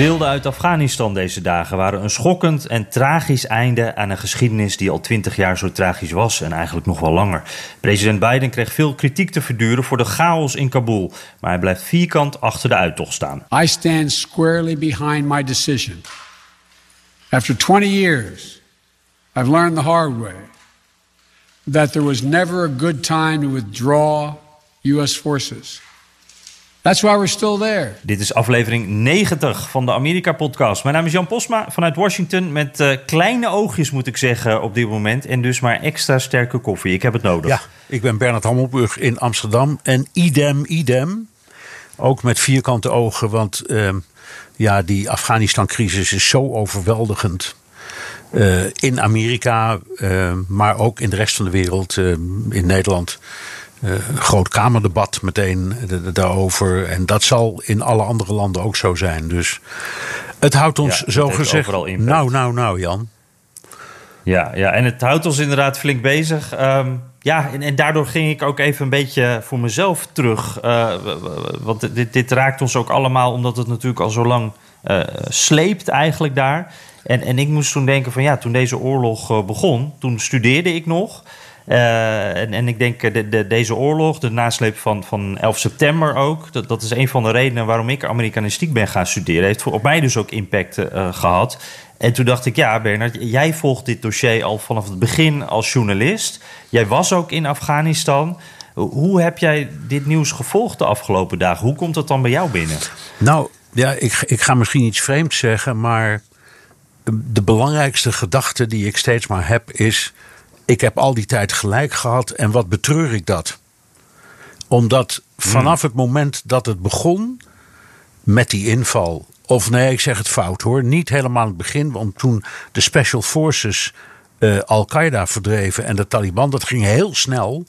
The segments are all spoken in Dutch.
Beelden uit Afghanistan deze dagen waren een schokkend en tragisch einde aan een geschiedenis die al twintig jaar zo tragisch was en eigenlijk nog wel langer. President Biden kreeg veel kritiek te verduren voor de chaos in Kabul, maar hij blijft vierkant achter de uittocht staan. I stand squarely behind my decision. After 20 years, I've learned the hard way that there was never a good time to withdraw U.S. forces. That's why we're still there. Dit is aflevering 90 van de Amerika-podcast. Mijn naam is Jan Posma vanuit Washington met uh, kleine oogjes moet ik zeggen op dit moment. En dus maar extra sterke koffie. Ik heb het nodig. Ja, ik ben Bernard Hammelburg in Amsterdam. En idem, idem. Ook met vierkante ogen, want uh, ja, die Afghanistan-crisis is zo overweldigend. Uh, in Amerika, maar ook in de rest van de wereld, in Nederland. Uh, groot kamerdebat meteen daarover. En dat zal in alle andere landen ook zo zijn. Dus het houdt ons Ja, zo gezegd. Nou, nou, nou, Jan. Ja, ja, en het houdt ons inderdaad flink bezig. Ehm, ja, en, en daardoor ging ik ook even een beetje voor mezelf terug. Eh, want dit, dit raakt ons ook allemaal, omdat het natuurlijk al zo lang eh, sleept eigenlijk daar. En, en ik moest toen denken van ja, toen deze oorlog eh, begon, toen studeerde ik nog. Eh, en, en ik denk eh, de, de, deze oorlog, de nasleep van, van 11 september ook, dat, dat is een van de redenen waarom ik Amerikanistiek ben gaan studeren. Heeft op mij dus ook impact eh, gehad. En toen dacht ik, ja, Bernard, jij volgt dit dossier al vanaf het begin als journalist. Jij was ook in Afghanistan. Hoe heb jij dit nieuws gevolgd de afgelopen dagen? Hoe komt dat dan bij jou binnen? Nou, ja, ik, ik ga misschien iets vreemds zeggen, maar de belangrijkste gedachte die ik steeds maar heb is: ik heb al die tijd gelijk gehad en wat betreur ik dat? Omdat vanaf het moment dat het begon met die inval, of nee, ik zeg het fout hoor, niet helemaal het begin, want toen de Special Forces eh, Al-Qaeda verdreven en de Taliban, dat ging heel snel.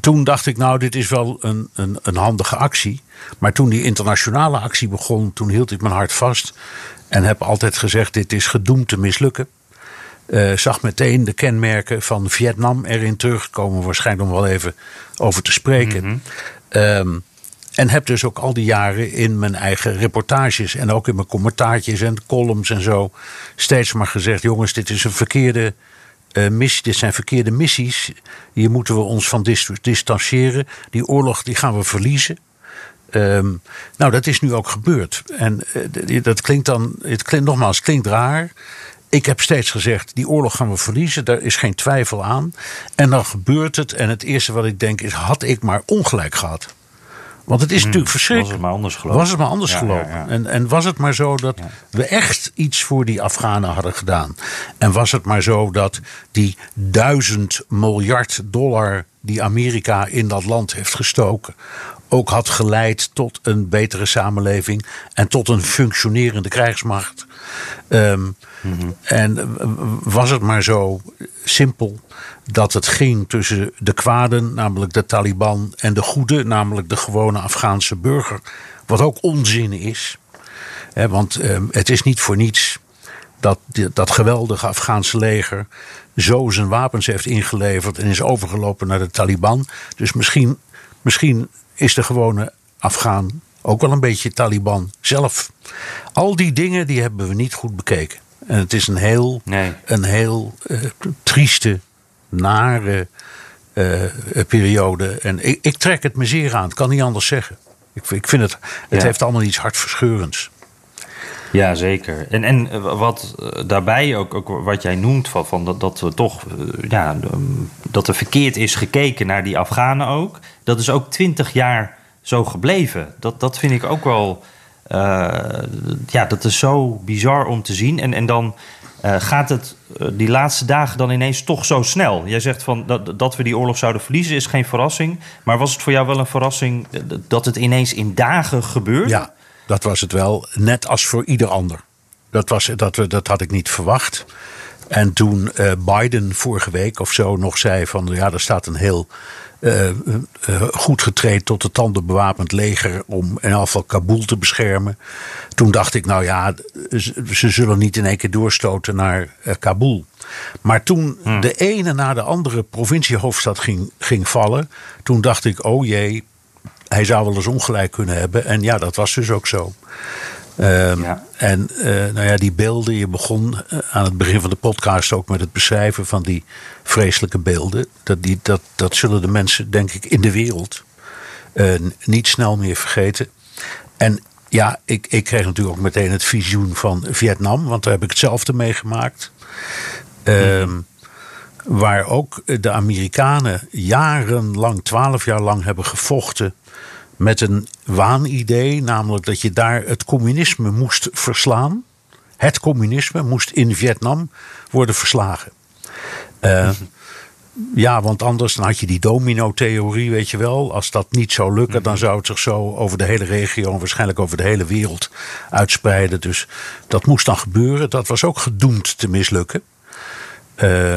Toen dacht ik, nou, dit is wel een, een, een handige actie. Maar toen die internationale actie begon, toen hield ik mijn hart vast. En heb altijd gezegd, dit is gedoemd te mislukken. Eh, zag meteen de kenmerken van Vietnam erin terugkomen. Waarschijnlijk om wel even over te spreken. Ehm, en heb dus ook al die jaren in mijn eigen reportages en ook in mijn commentaartjes en columns en zo steeds maar gezegd: jongens, dit is een verkeerde eh, missie, dit zijn verkeerde missies. Hier moeten we ons van dis- distancieren. Die oorlog die gaan we verliezen. Ehm, nou, dat is nu ook gebeurd. En eh, dat klinkt dan, het klinkt nogmaals, klinkt raar. Ik heb steeds gezegd, die oorlog gaan we verliezen. Daar is geen twijfel aan. En dan gebeurt het. En het eerste wat ik denk is, had ik maar ongelijk gehad. Want het is natuurlijk verschrikkelijk. Was het maar anders gelopen. Was het maar anders Ja, gelopen. ja, ja. En, en was het maar zo dat we echt iets voor die Afghanen hadden gedaan. En was het maar zo dat die duizend miljard dollar die Amerika in dat land heeft gestoken. Ook had geleid tot een betere samenleving. en tot een functionerende krijgsmacht. Ehm, En was het maar zo simpel dat het ging tussen de kwaden, namelijk de Taliban, en de goede, namelijk de gewone Afghaanse burger. Wat ook onzin is. Want eh, het is niet voor niets dat dat geweldige Afghaanse leger zo zijn wapens heeft ingeleverd en is overgelopen naar de Taliban. Dus misschien, misschien is de gewone Afghaan ook wel een beetje Taliban zelf. Al die dingen die hebben we niet goed bekeken. En het is een heel, Nee. een heel eh, trieste, nare eh, periode. En ik, ik trek het me zeer aan, ik kan niet anders zeggen. Ik, ik vind het, het Ja. heeft allemaal iets hartverscheurends. Ja, zeker. En, en eh, wat eh, daarbij ook, ook wat jij noemt, van, van dat, dat we toch, eh, ja, ehm, dat er verkeerd is gekeken naar die Afghanen ook. Dat is ook twintig jaar zo gebleven. Dat, dat vind ik ook wel ja, dat is zo bizar om te zien. En, en dan gaat het die laatste dagen dan ineens toch zo snel. Jij zegt van dat, dat we die oorlog zouden verliezen is geen verrassing. Maar was het voor jou wel een verrassing dat het ineens in dagen gebeurt? Ja, dat was het wel. Net als voor ieder ander. Dat, was, dat, dat had ik niet verwacht. En toen uh, Biden vorige week of zo nog zei van ja, er staat een heel uh, uh, goed getraind tot de tanden bewapend leger om in afval Kabul te beschermen. Toen dacht ik, nou ja, ze zullen niet in één keer doorstoten naar Kabul. Maar toen hmm. de ene na de andere provinciehoofdstad ging, ging vallen, toen dacht ik, oh jee, hij zou wel eens ongelijk kunnen hebben. En ja, dat was dus ook zo. Ehm, ja. En uh, nou ja, die beelden, je begon eh, aan het begin van de podcast ook met het beschrijven van die vreselijke beelden. Dat, die, dat, dat zullen de mensen, denk ik, in de wereld uh, niet snel meer vergeten. En ja, ik, ik kreeg natuurlijk ook meteen het visioen van Vietnam, want daar heb ik hetzelfde meegemaakt. Ehm, waar ook de Amerikanen jarenlang, twaalf jaar lang hebben gevochten met een waanidee, namelijk dat je daar het communisme moest verslaan. Het communisme moest in Vietnam worden verslagen. Uh, ja, want anders dan had je die domino-theorie, weet je wel. Als dat niet zou lukken, dan zou het zich zo over de hele regio en waarschijnlijk over de hele wereld uitspreiden. Dus dat moest dan gebeuren. Dat was ook gedoemd te mislukken. Uh,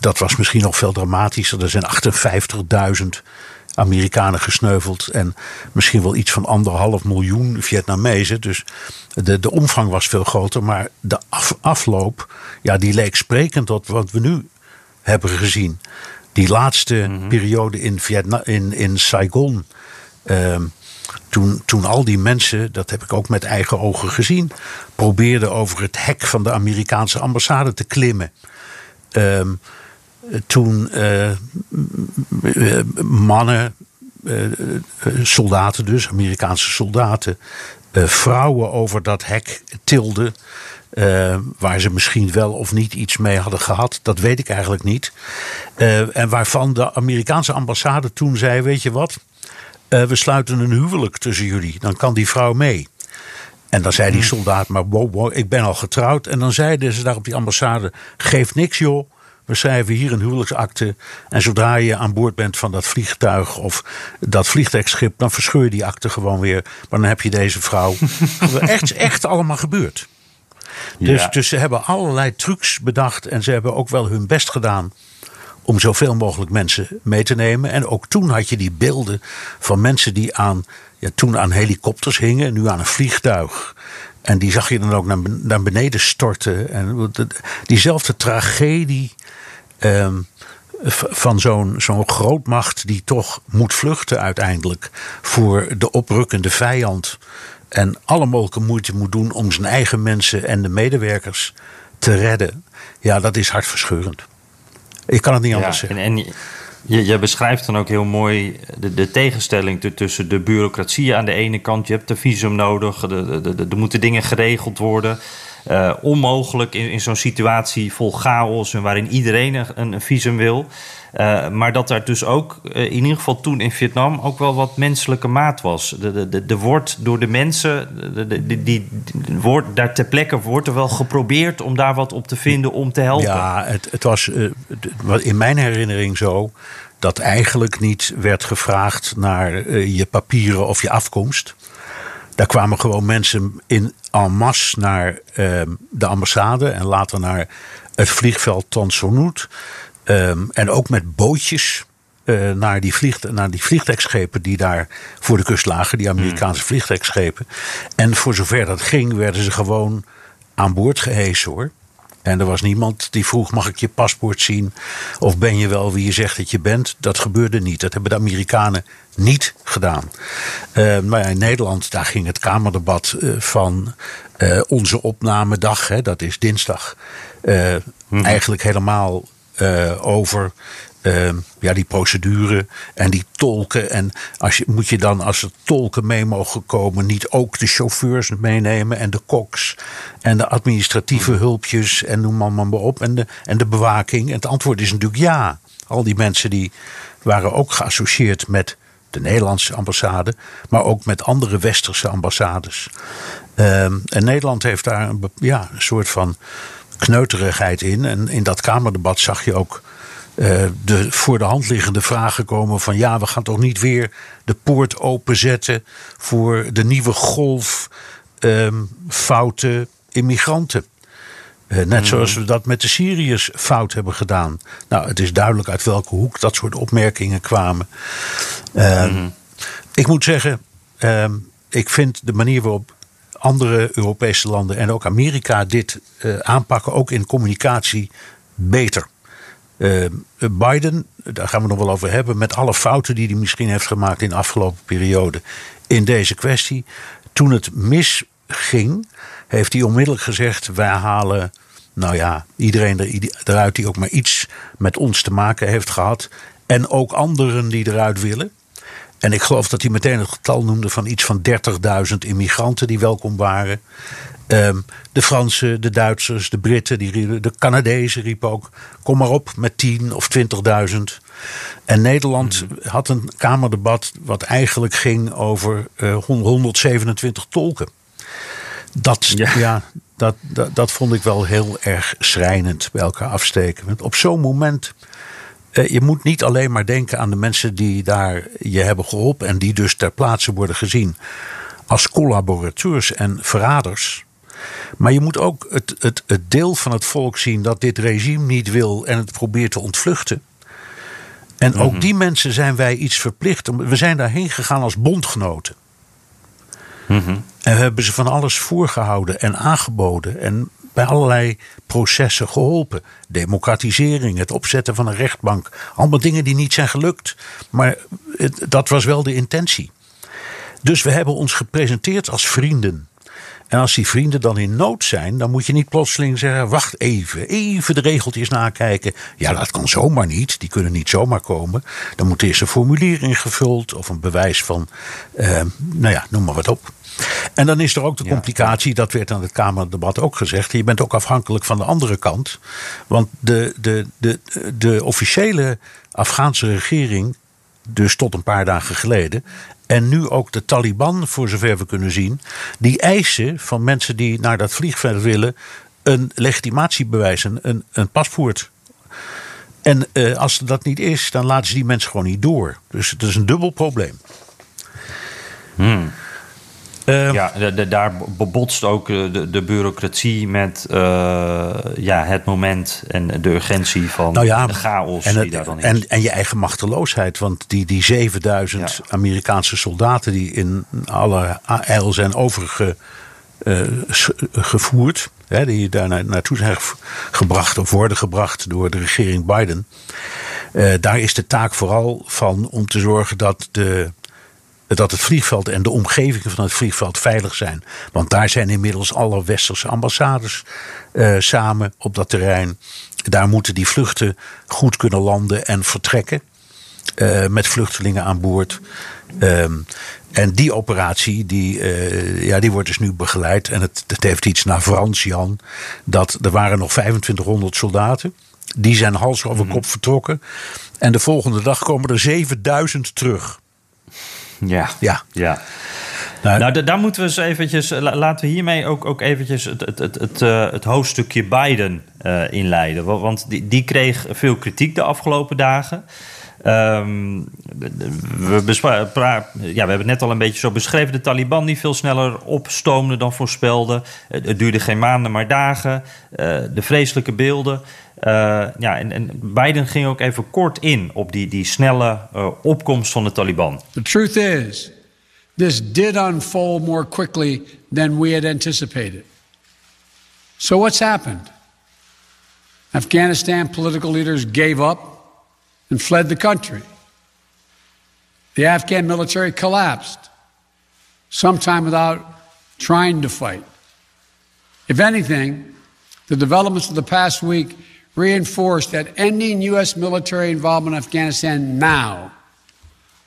dat was misschien nog veel dramatischer. Er zijn 58.000 Amerikanen gesneuveld. En misschien wel iets van anderhalf miljoen Vietnamezen. Dus de, de omvang was veel groter. Maar de afloop, ja, die leek sprekend tot wat we nu hebben gezien. Die laatste mhm. periode in, Vietnam, in, in Saigon. Ehm, toen, toen al die mensen, dat heb ik ook met eigen ogen gezien, probeerden over het hek van de Amerikaanse ambassade te klimmen. Uh, toen uh, mannen, uh, soldaten dus, Amerikaanse soldaten, vrouwen over dat hek tilden. waar ze misschien wel of niet iets mee hadden gehad, dat weet ik eigenlijk niet. en waarvan de Amerikaanse ambassade toen zei: Weet je wat, we sluiten een huwelijk tussen jullie, dan kan die vrouw mee. En dan zei die soldaat: Maar wow, wow, ik ben al getrouwd. En dan zeiden ze daar op die ambassade: Geef niks, joh. We schrijven hier een huwelijksakte. En zodra je aan boord bent van dat vliegtuig of dat vliegtuigschip, dan verscheur je die akte gewoon weer. Maar dan heb je deze vrouw. echt, echt allemaal gebeurd. Dus, dus ze hebben allerlei trucs bedacht en ze hebben ook wel hun best gedaan om zoveel mogelijk mensen mee te nemen. En ook toen had je die beelden van mensen die aan, ja, toen aan helikopters hingen, nu aan een vliegtuig. En die zag je dan ook naar, naar beneden storten. En diezelfde tragedie Ehm, van zo'n zo'n grootmacht die toch moet vluchten uiteindelijk voor de oprukkende vijand. En alle mogelijke moeite moet doen om zijn eigen mensen en de medewerkers te redden. Ja, dat is hartverscheurend. Ik kan het niet anders zeggen. En, en je, je, beschrijft dan ook heel mooi de, de tegenstelling tussen de bureaucratie aan de ene kant. Je hebt een visum nodig, er moeten dingen geregeld worden. Uh, onmogelijk in, in zo'n situatie vol chaos en waarin iedereen een, een visum wil. Uh, maar dat daar dus ook, uh, in ieder geval toen in Vietnam, ook wel wat menselijke maat was. De, de, de, wordt door de mensen, de, de, die, die, wordt, daar ter plekke wordt er wel geprobeerd om daar wat op te vinden om te helpen. Ja, het, het was in mijn herinnering zo dat eigenlijk niet werd gevraagd naar je papieren of je afkomst. Daar kwamen gewoon mensen in en masse naar uh, de ambassade en later naar het vliegveld Tan Son um, en ook met bootjes uh, naar, die vlieg, naar die vliegtuigschepen die daar voor de kust lagen, die Amerikaanse mm. En voor zover dat ging, werden ze gewoon aan boord gehesen hoor. En er was niemand die vroeg: mag ik je paspoort zien? Of ben je wel wie je zegt dat je bent? Dat gebeurde niet. Dat hebben de Amerikanen niet gedaan. Uh, maar ja, in Nederland, daar ging het Kamerdebat uh, van uh, onze opnamedag, hè, dat is dinsdag, mm. eigenlijk helemaal over uh, ja, die procedure en die tolken. En als je, moet je dan, als er tolken mee mogen komen, niet ook de chauffeurs meenemen en de koks en de administratieve hulpjes en noem maar, maar op. En de, en de bewaking. En het antwoord is natuurlijk ja. Al die mensen die waren ook geassocieerd met de Nederlandse ambassade, maar ook met andere westerse ambassades. Ehm, en Nederland heeft daar een, ja, een soort van kneuterigheid in. En in dat Kamerdebat zag je ook uh, de voor de hand liggende vragen komen van ja, we gaan toch niet weer de poort openzetten voor de nieuwe golf um, foute immigranten. Uh, net mm. zoals we dat met de Syriërs fout hebben gedaan. Nou, het is duidelijk uit welke hoek dat soort opmerkingen kwamen. Uh, mm. Ik moet zeggen, ehm, ik vind de manier waarop andere Europese landen en ook Amerika dit uh, aanpakken, ook in communicatie, beter. Uh, Biden, daar gaan we nog wel over hebben, met alle fouten die hij misschien heeft gemaakt in de afgelopen periode in deze kwestie. Toen het misging, heeft hij onmiddellijk gezegd: wij halen, nou ja, iedereen eruit die ook maar iets met ons te maken heeft gehad. En ook anderen die eruit willen. En ik geloof dat hij meteen het getal noemde van iets van 30.000 immigranten die welkom waren. Um, de Fransen, de Duitsers, de Britten, die, de Canadezen riepen ook: kom maar op met 10 of 20.000. En Nederland mm. had een Kamerdebat wat eigenlijk ging over uh, eh, 127 tolken. Dat, ja. ja dat, dat, dat, vond ik wel heel erg schrijnend bij elkaar afsteken. Want op zo'n moment eh, je moet niet alleen maar denken aan de mensen die daar je hebben geholpen en die dus ter plaatse worden gezien als collaborateurs en verraders. Maar je moet ook het, het, het deel van het volk zien dat dit regime niet wil en het probeert te ontvluchten. En ook mhm. die mensen zijn wij iets verplicht. We zijn daarheen gegaan als bondgenoten. Mm En we hebben ze van alles voorgehouden en aangeboden. En bij allerlei processen geholpen. Democratisering, het opzetten van een rechtbank. Allemaal dingen die niet zijn gelukt. Maar dat was wel de intentie. Dus we hebben ons gepresenteerd als vrienden. En als die vrienden dan in nood zijn, dan moet je niet plotseling zeggen: wacht even, even de regeltjes nakijken. Ja, dat kan zomaar niet. Die kunnen niet zomaar komen. Dan moet eerst een formulier ingevuld of een bewijs van, eh, nou ja, noem maar wat op. En dan is er ook de complicatie, dat werd aan het Kamerdebat ook gezegd. Je bent ook afhankelijk van de andere kant. Want de, de, de, de officiële Afghaanse regering, dus tot een paar dagen geleden. En nu ook de Taliban, voor zover we kunnen zien. Die eisen van mensen die naar dat vliegveld willen. een legitimatiebewijs, een, een paspoort. En uh, als dat niet is, dan laten ze die mensen gewoon niet door. Dus het is een dubbel probleem. Hmm. Uh, ja, de, daar botst ook eh, de, de bureaucratie met uh, ja, het moment en de urgentie van nou ja, de chaos en die daar dan is. En, en je eigen machteloosheid. Want die, die 7000 Amerikaanse soldaten die in alle eil zijn overgevoerd... Hè, die daar naartoe zijn gebracht of worden gebracht door de regering Biden... daar is de taak vooral van om te zorgen dat de dat het vliegveld en de omgeving van het vliegveld veilig zijn. Want daar zijn inmiddels alle westerse ambassades uh, samen op dat terrein. Daar moeten die vluchten goed kunnen landen en vertrekken. Uh, met vluchtelingen aan boord. Um, en die operatie, die, uh, ja, die wordt dus nu begeleid. En het, het heeft iets naar Frans, Jan. Dat er waren nog 2500 soldaten. Die zijn hals over kop mhm. vertrokken. En de volgende dag komen er 7000 terug. Ja. Ja. ja. Nou, nou daar moeten we eens eventjes... Laten we hiermee ook, ook eventjes het, het, het, het, uh, het hoofdstukje Biden uh, inleiden. Want die, die kreeg veel kritiek de afgelopen dagen. Um, we, ja, we hebben het net al een beetje zo beschreven. De Taliban die veel sneller opstoomde dan voorspelde. Het, duurde geen maanden, maar dagen. Uh, de vreselijke beelden. Uh, ja, en, en Biden ging ook even kort in op die, die snelle uh, opkomst van de Taliban. The truth is, this did unfold more quickly than we had anticipated. So what's happened? Afghanistan political leaders gave up and fled the country. The Afghan military collapsed, sometime without trying to fight. If anything, the developments of the past week reinforced that ending U.S. military involvement in Afghanistan now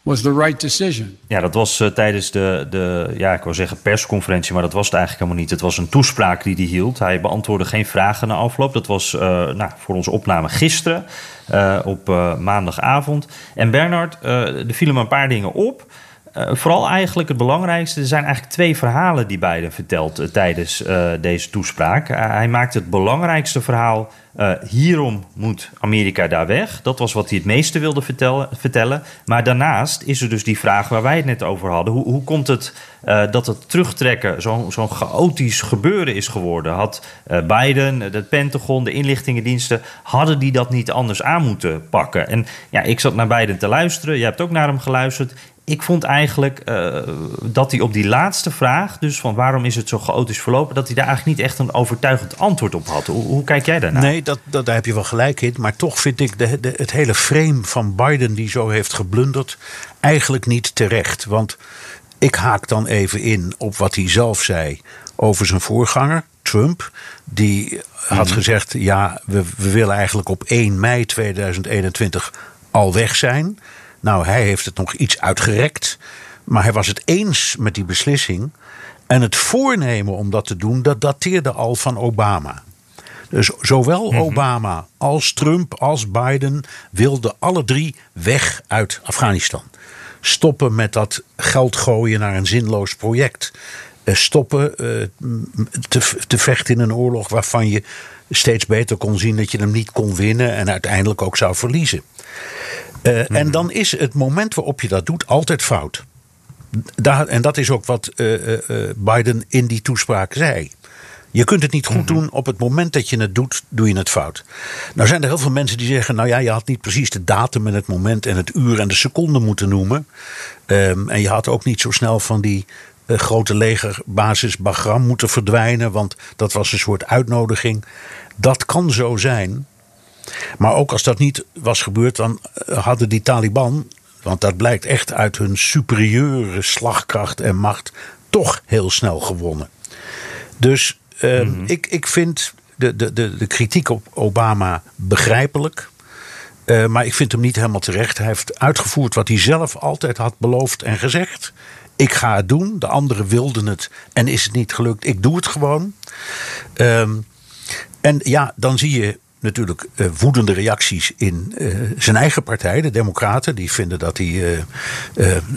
was the right decision. Ja, dat was uh, tijdens de, de, ja, ik wil zeggen persconferentie, maar dat was het eigenlijk helemaal niet. Het was een toespraak die hij hield. Hij beantwoordde geen vragen na afloop. Dat was uh, nou, voor onze opname gisteren, uh, op maandagavond. En Bernard, er vielen me een paar dingen op. Uh, vooral eigenlijk het belangrijkste, er zijn eigenlijk twee verhalen die Biden vertelt uh, tijdens uh, deze toespraak. hij maakt het belangrijkste verhaal, hierom moet Amerika daar weg. Dat was wat hij het meeste wilde vertellen. vertellen. Maar daarnaast is er dus die vraag waar wij het net over hadden. Hoe, hoe komt het dat het terugtrekken zo'n zo chaotisch gebeuren is geworden? Had Biden, het Pentagon, de inlichtingendiensten, hadden die dat niet anders aan moeten pakken? En ja, ik zat naar Biden te luisteren, jij hebt ook naar hem geluisterd ik vond eigenlijk uh, dat hij op die laatste vraag, dus van waarom is het zo chaotisch verlopen, dat hij daar eigenlijk niet echt een overtuigend antwoord op had. Hoe, hoe kijk jij daarnaar? Nee, dat, dat, daar heb je wel gelijk in. Maar toch vind ik de, de, het hele frame van Biden die zo heeft geblunderd eigenlijk niet terecht. Want ik haak dan even in op wat hij zelf zei over zijn voorganger, Trump. Die had mhm. gezegd: ja, we, we willen eigenlijk op 1 mei 2021 al weg zijn. Nou, hij heeft het nog iets uitgerekt. Maar hij was het eens met die beslissing. En het voornemen om dat te doen, dat dateerde al van Obama. Dus zowel mhm. Obama als Trump als Biden wilden alle drie weg uit Afghanistan. Stoppen met dat geld gooien naar een zinloos project. Eh, stoppen te, te vechten in een oorlog waarvan je steeds beter kon zien dat je hem niet kon winnen en uiteindelijk ook zou verliezen. Uh, En dan is het moment waarop je dat doet altijd fout. Daar, en dat is ook wat uh, Biden in die toespraak zei. Je kunt het niet goed mhm. doen. Op het moment dat je het doet, doe je het fout. Nou zijn er heel veel mensen die zeggen: Nou ja, je had niet precies de datum en het moment en het uur en de seconde moeten noemen. Um, en je had ook niet zo snel van die uh, grote legerbasis Bagram moeten verdwijnen. Want dat was een soort uitnodiging. Dat kan zo zijn. Maar ook als dat niet was gebeurd, dan eh, hadden die Taliban, want dat blijkt echt uit hun superieure slagkracht en macht, toch heel snel gewonnen. Dus uh, mm ik, ik vind de, de, de, de kritiek op Obama begrijpelijk. Uh, maar ik vind hem niet helemaal terecht. Hij heeft uitgevoerd wat hij zelf altijd had beloofd en gezegd. Ik ga het doen. De anderen wilden het en is het niet gelukt. Ik doe het gewoon. Uh, en ja, dan zie je natuurlijk uh, woedende reacties in uh, zijn eigen partij, de Democraten. Die vinden dat hij uh,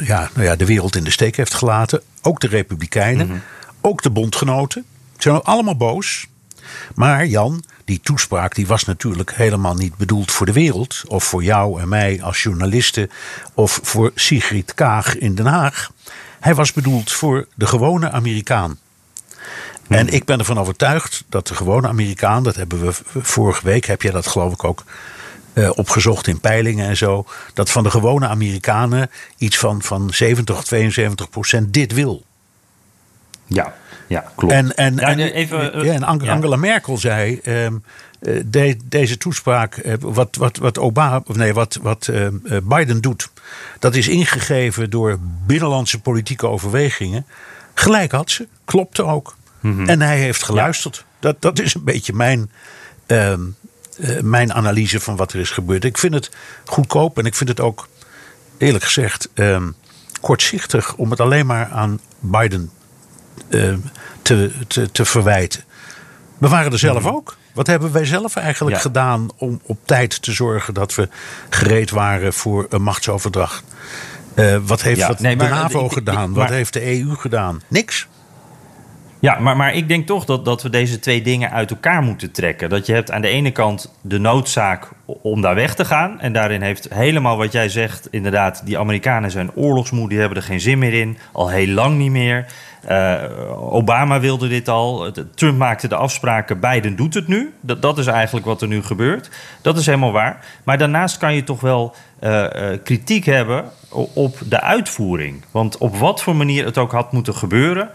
ja, nou ja, de wereld in de steek heeft gelaten. Ook de Republikeinen, mm -hmm. ook de bondgenoten. Ze zijn allemaal boos. Maar Jan, die toespraak die was natuurlijk helemaal niet bedoeld voor de wereld. Of voor jou en mij als journalisten. Of voor Sigrid Kaag in Den Haag. Hij was bedoeld voor de gewone Amerikaan. En ik ben ervan overtuigd dat de gewone Amerikaan, dat hebben we vorige week, heb jij dat geloof ik ook uh, opgezocht in peilingen en zo, dat van de gewone Amerikanen iets van, van 70 of 72 procent dit wil. Ja, ja klopt. En, en, ja, en, even, uh, ja, en Angela ja. Merkel zei. Um, de, deze toespraak, wat, wat, wat, Obama, nee, wat, wat uh, Biden doet, dat is ingegeven door binnenlandse politieke overwegingen. Gelijk had ze, klopte ook. Mhm. En hij heeft geluisterd. Dat, dat is een beetje mijn, uh, uh, mijn analyse van wat er is gebeurd. Ik vind het goedkoop en ik vind het ook, eerlijk gezegd, uh, kortzichtig om het alleen maar aan Biden ehm, te, te, te verwijten. We waren er zelf mhm. ook. Wat hebben wij zelf eigenlijk ja. gedaan om op tijd te zorgen dat we gereed waren voor een machtsoverdracht? Uh, wat heeft ja, nee, maar, de NAVO ik, gedaan? Ik, wat heeft de EU gedaan? Niks. Ja, maar, maar ik denk toch dat, dat we deze twee dingen uit elkaar moeten trekken. Dat je hebt aan de ene kant de noodzaak om daar weg te gaan. En daarin heeft helemaal wat jij zegt, inderdaad, die Amerikanen zijn oorlogsmoe, die hebben er geen zin meer in. Al heel lang niet meer. Uh, Obama wilde dit al. Trump maakte de afspraken. Biden doet het nu. Dat, dat is eigenlijk wat er nu gebeurt. Dat is helemaal waar. Maar daarnaast kan je toch wel uh, uh, kritiek hebben op de uitvoering. Want op wat voor manier het ook had moeten gebeuren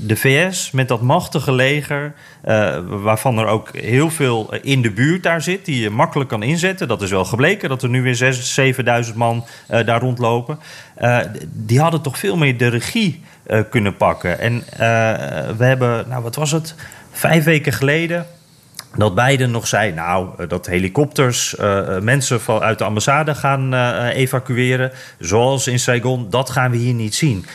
de VS met dat machtige leger, uh, waarvan er ook heel veel in de buurt daar zit, die je makkelijk kan inzetten. Dat is wel gebleken dat er nu weer 6.000, 7.000 man uh, daar rondlopen. Die hadden toch veel meer de regie kunnen pakken. En we hebben, nou wat was het, vijf weken geleden dat Biden nog zei, nou, eh, dat helikopters uh, mensen van, uit de ambassade gaan evacueren, zoals in Saigon, dat gaan we hier niet zien.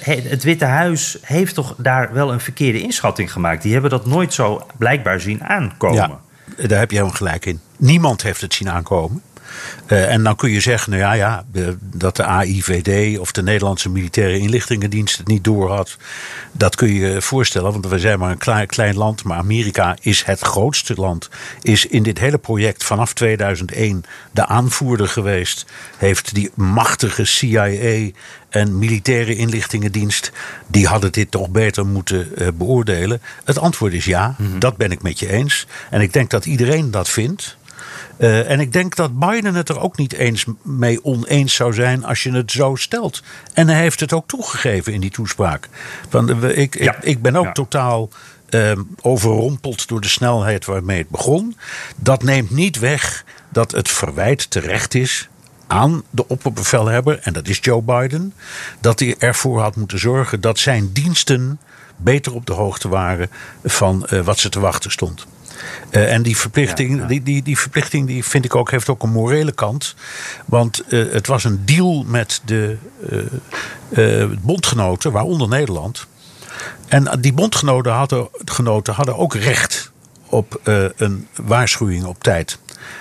Het Witte Huis heeft toch daar wel een verkeerde inschatting gemaakt. Die hebben dat nooit zo blijkbaar zien aankomen. Ja, daar heb je helemaal gelijk in. Niemand heeft het zien aankomen. Uh, en dan kun je zeggen, nou ja, ja, dat de AIVD of de Nederlandse Militaire Inlichtingendienst het niet door had. Dat kun je je voorstellen, want we zijn maar een klein, klein land. Maar Amerika is het grootste land. Is in dit hele project vanaf 2001 de aanvoerder geweest. Heeft die machtige CIA en militaire inlichtingendienst, die hadden dit toch beter moeten uh, beoordelen. Het antwoord is ja, mm -hmm. dat ben ik met je eens. En ik denk dat iedereen dat vindt. Uh, en ik denk dat Biden het er ook niet eens mee oneens zou zijn als je het zo stelt. En hij heeft het ook toegegeven in die toespraak. Uh, ik, ja. ik, ik, ben ook ja. totaal uh, overrompeld door de snelheid waarmee het begon. Dat neemt niet weg dat het verwijt terecht is aan de opperbevelhebber, en dat is Joe Biden, dat hij ervoor had moeten zorgen dat zijn diensten beter op de hoogte waren van uh, wat ze te wachten stond. Uh, en die verplichting, ja. Die, die, die verplichting die vind ik ook, heeft ook een morele kant. Want uh, het was een deal met de uh, bondgenoten, waaronder Nederland. En die bondgenoten hadden, genoten hadden ook recht op een waarschuwing op tijd.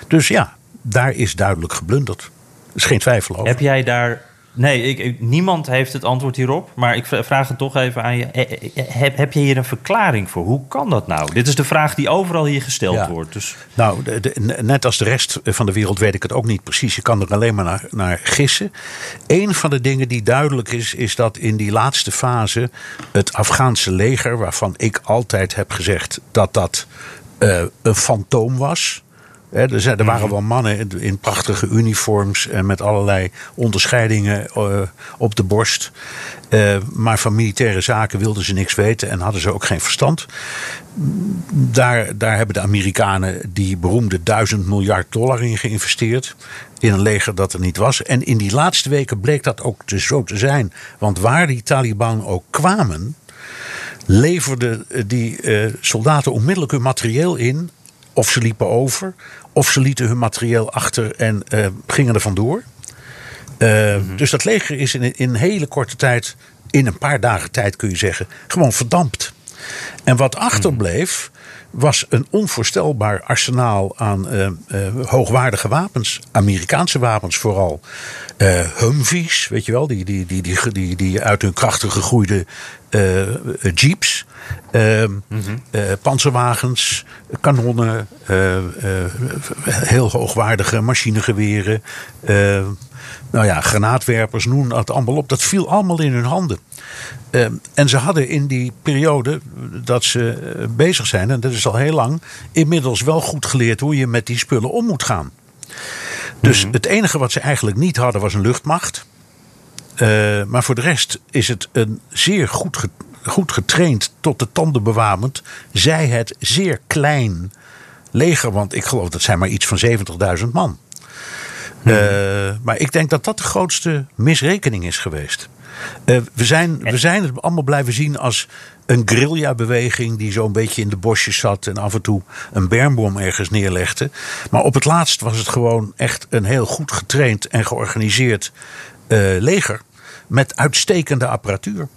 Dus ja, daar is duidelijk geblunderd. Er is geen twijfel over. Heb jij daar Nee, ik, ik, niemand heeft het antwoord hierop. Maar ik vraag het toch even aan je. Heb, heb je hier een verklaring voor? Hoe kan dat nou? Dit is de vraag die overal hier gesteld ja. wordt. Dus... Nou, de, de, net als de rest van de wereld weet ik het ook niet precies. Je kan er alleen maar naar, naar gissen. Een van de dingen die duidelijk is, is dat in die laatste fase het Afghaanse leger, waarvan ik altijd heb gezegd dat dat uh, een fantoom was. He, er, er, waren wel mannen in, in, prachtige uniforms en met allerlei onderscheidingen uh, op de borst. Uh, maar van militaire zaken wilden ze niks weten en hadden ze ook geen verstand. Daar, daar hebben de Amerikanen die beroemde duizend miljard dollar in geïnvesteerd. In een leger dat er niet was. En in die laatste weken bleek dat ook te zo te zijn. Want waar die Taliban ook kwamen, leverden die uh, soldaten onmiddellijk hun materieel in of ze liepen over, of ze lieten hun materieel achter en uh, gingen er vandoor. Uh. Dus dat leger is in, in een hele korte tijd, in een paar dagen tijd kun je zeggen, gewoon verdampt. En wat achterbleef, was een onvoorstelbaar arsenaal aan uh, uh, hoogwaardige wapens. Amerikaanse wapens vooral. Uh, Humvees, weet je wel, die, die, die, die, die, die uit hun krachten gegroeide jeeps. Mm-hmm. panzerwagens, kanonnen, heel hoogwaardige machinegeweren. nou ja, granaatwerpers, noem dat allemaal op. Dat viel allemaal in hun handen. Uh, en ze hadden in die periode dat ze bezig zijn, en dat is al heel lang, inmiddels wel goed geleerd hoe je met die spullen om moet gaan. Dus mm-hmm. het enige wat ze eigenlijk niet hadden was een luchtmacht. Uh, maar voor de rest is het een zeer goed, ge goed getraind, tot de tanden bewapend, zij het zeer klein leger. Want ik geloof dat zijn maar iets van 70.000 man. Mm-hmm. Uh, maar ik denk dat dat de grootste misrekening is geweest. Uh, we, zijn, we zijn het allemaal blijven zien als een guerrilla-beweging die zo'n beetje in de bosjes zat en af en toe een bermbom ergens neerlegde. Maar op het laatst was het gewoon echt een heel goed getraind en georganiseerd uh, leger met uitstekende apparatuur.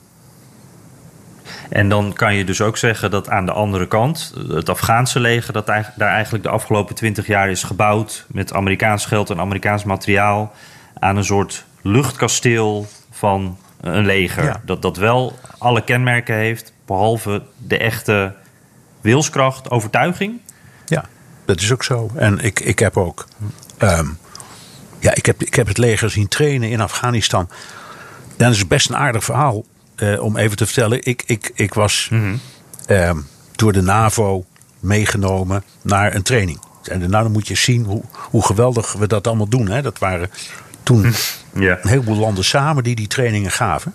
En dan kan je dus ook zeggen dat aan de andere kant, het Afghaanse leger, dat daar eigenlijk de afgelopen twintig jaar is gebouwd met Amerikaans geld en Amerikaans materiaal aan een soort luchtkasteel van een leger. Ja. Dat, dat wel alle kenmerken heeft, behalve de echte wilskracht, overtuiging. Ja, dat is ook zo. En ik, ik heb ook. Um, ja, ik heb, ik heb het leger zien trainen in Afghanistan. Dat is best een aardig verhaal uh, om even te vertellen. Ik, ik, ik was mm -hmm. um, door de NAVO meegenomen naar een training. En nou, dan moet je zien hoe, hoe geweldig we dat allemaal doen. Hè. Dat waren toen ja. een heleboel landen samen die die trainingen gaven.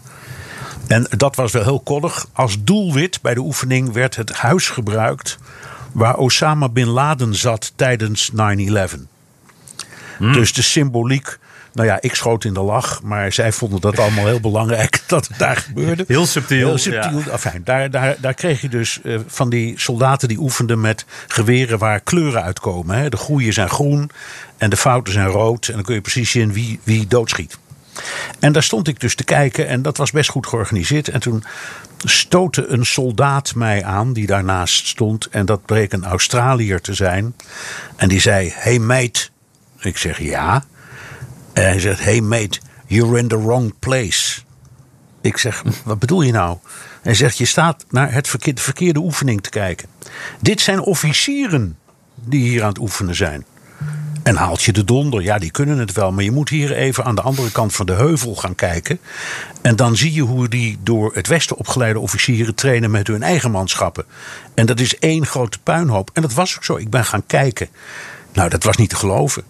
En dat was wel heel koddig. Als doelwit bij de oefening werd het huis gebruikt waar Osama bin Laden zat tijdens 9-11. Hmm. Dus de symboliek Nou ja, ik schoot in de lach, maar zij vonden dat allemaal heel belangrijk dat het daar gebeurde. Heel subtiel. Heel subtiel. ja. Enfin, daar, daar, daar kreeg je dus eh, van die soldaten die oefenden met geweren waar kleuren uitkomen. Hè. De goeie zijn groen en de fouten zijn rood. En dan kun je precies zien wie, wie doodschiet. En daar stond ik dus te kijken en dat was best goed georganiseerd. En toen stootte een soldaat mij aan die daarnaast stond. En dat bleek een Australiër te zijn. En die zei: Hey mate. Ik zeg ja. En hij zegt: Hey mate, you're in the wrong place. Ik zeg: Wat bedoel je nou? Hij zegt: Je staat naar het verkeerde, verkeerde oefening te kijken. Dit zijn officieren die hier aan het oefenen zijn. En haalt je de donder, ja, die kunnen het wel. Maar je moet hier even aan de andere kant van de heuvel gaan kijken. En dan zie je hoe die door het Westen opgeleide officieren trainen met hun eigen manschappen. En dat is één grote puinhoop. En dat was ook zo. Ik ben gaan kijken. Nou, dat was niet te geloven.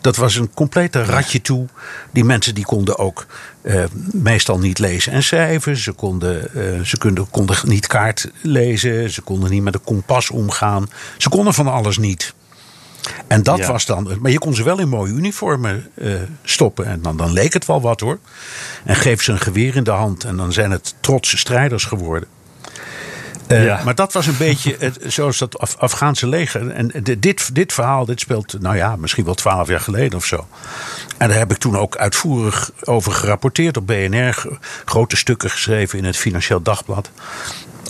Dat was een complete ratje toe. Die mensen die konden ook eh, meestal niet lezen en schrijven. Ze, konden, eh, ze konden, konden niet kaart lezen. Ze konden niet met een kompas omgaan. Ze konden van alles niet. En dat Ja. was dan. Maar je kon ze wel in mooie uniformen eh, stoppen. En dan, dan leek het wel wat hoor. En geef ze een geweer in de hand. En dan zijn het trotse strijders geworden. Eh, Ja. Maar dat was een beetje het, zoals dat Af- Afghaanse leger. En de- dit, dit verhaal dit speelt, nou ja, misschien wel twaalf jaar geleden of zo. En daar heb ik toen ook uitvoerig over gerapporteerd op BNR. Grote stukken geschreven in het Financieel Dagblad.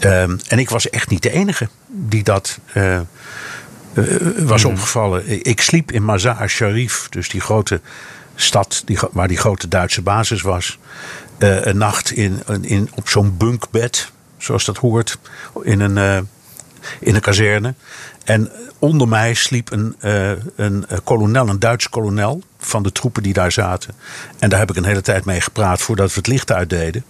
Ehm, en ik was echt niet de enige die dat eh, eh, was opgevallen. Ik- sliep in Mazar Sharif, dus die grote stad die, waar die grote Duitse basis was. een nacht in, in, op zo'n bunkbed, zoals dat hoort, in een, eh, in een kazerne. En onder mij sliep een, eh, een eh, kolonel, een Duitse kolonel van de troepen die daar zaten. En daar heb ik een hele tijd mee gepraat voordat we het licht uitdeden.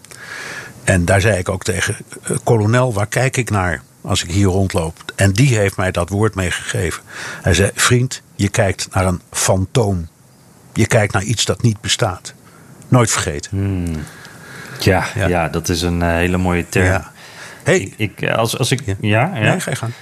En daar zei ik ook tegen, kolonel, waar kijk ik naar als ik hier rondloop? En die heeft mij dat woord meegegeven. Hij zei, vriend, je kijkt naar een fantoom. Je kijkt naar iets dat niet bestaat. Nooit vergeten. Ja, Ja. ja. dat is een hele mooie term. Ja. Hey, Ik, ik, eh, als, als ik, Ja. ja, ja. nee, ga je gang.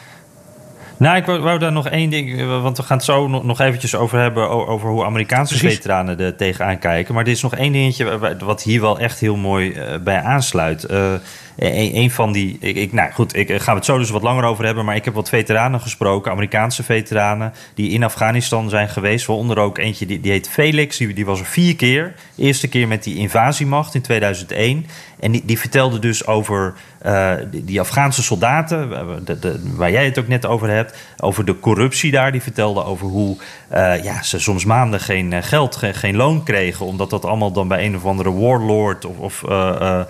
Nou, ik wou, wou daar nog één ding, eh, want we gaan het zo nog, nog eventjes over hebben, over hoe Amerikaanse Precies. veteranen er tegenaan kijken. Maar er is nog één dingetje wa- wa- wat hier wel echt heel mooi eh, bij aansluit. Een, van die, ik, nou goed, ik gaan we het zo dus wat langer over hebben, maar ik heb wat veteranen gesproken, Amerikaanse veteranen, die in Afghanistan zijn geweest. Waaronder ook eentje, die, die heet Felix, die, was er vier keer. Eerste keer met die invasiemacht in 2001. En die, die vertelde dus over eh, die, Afghaanse soldaten, eh, waar jij het ook net over hebt, over de corruptie daar. Die vertelde over hoe eh, ja, ze soms maanden geen eh, geld, geen, loon kregen, omdat dat allemaal dan bij een of andere warlord of, of eh, eh, eh,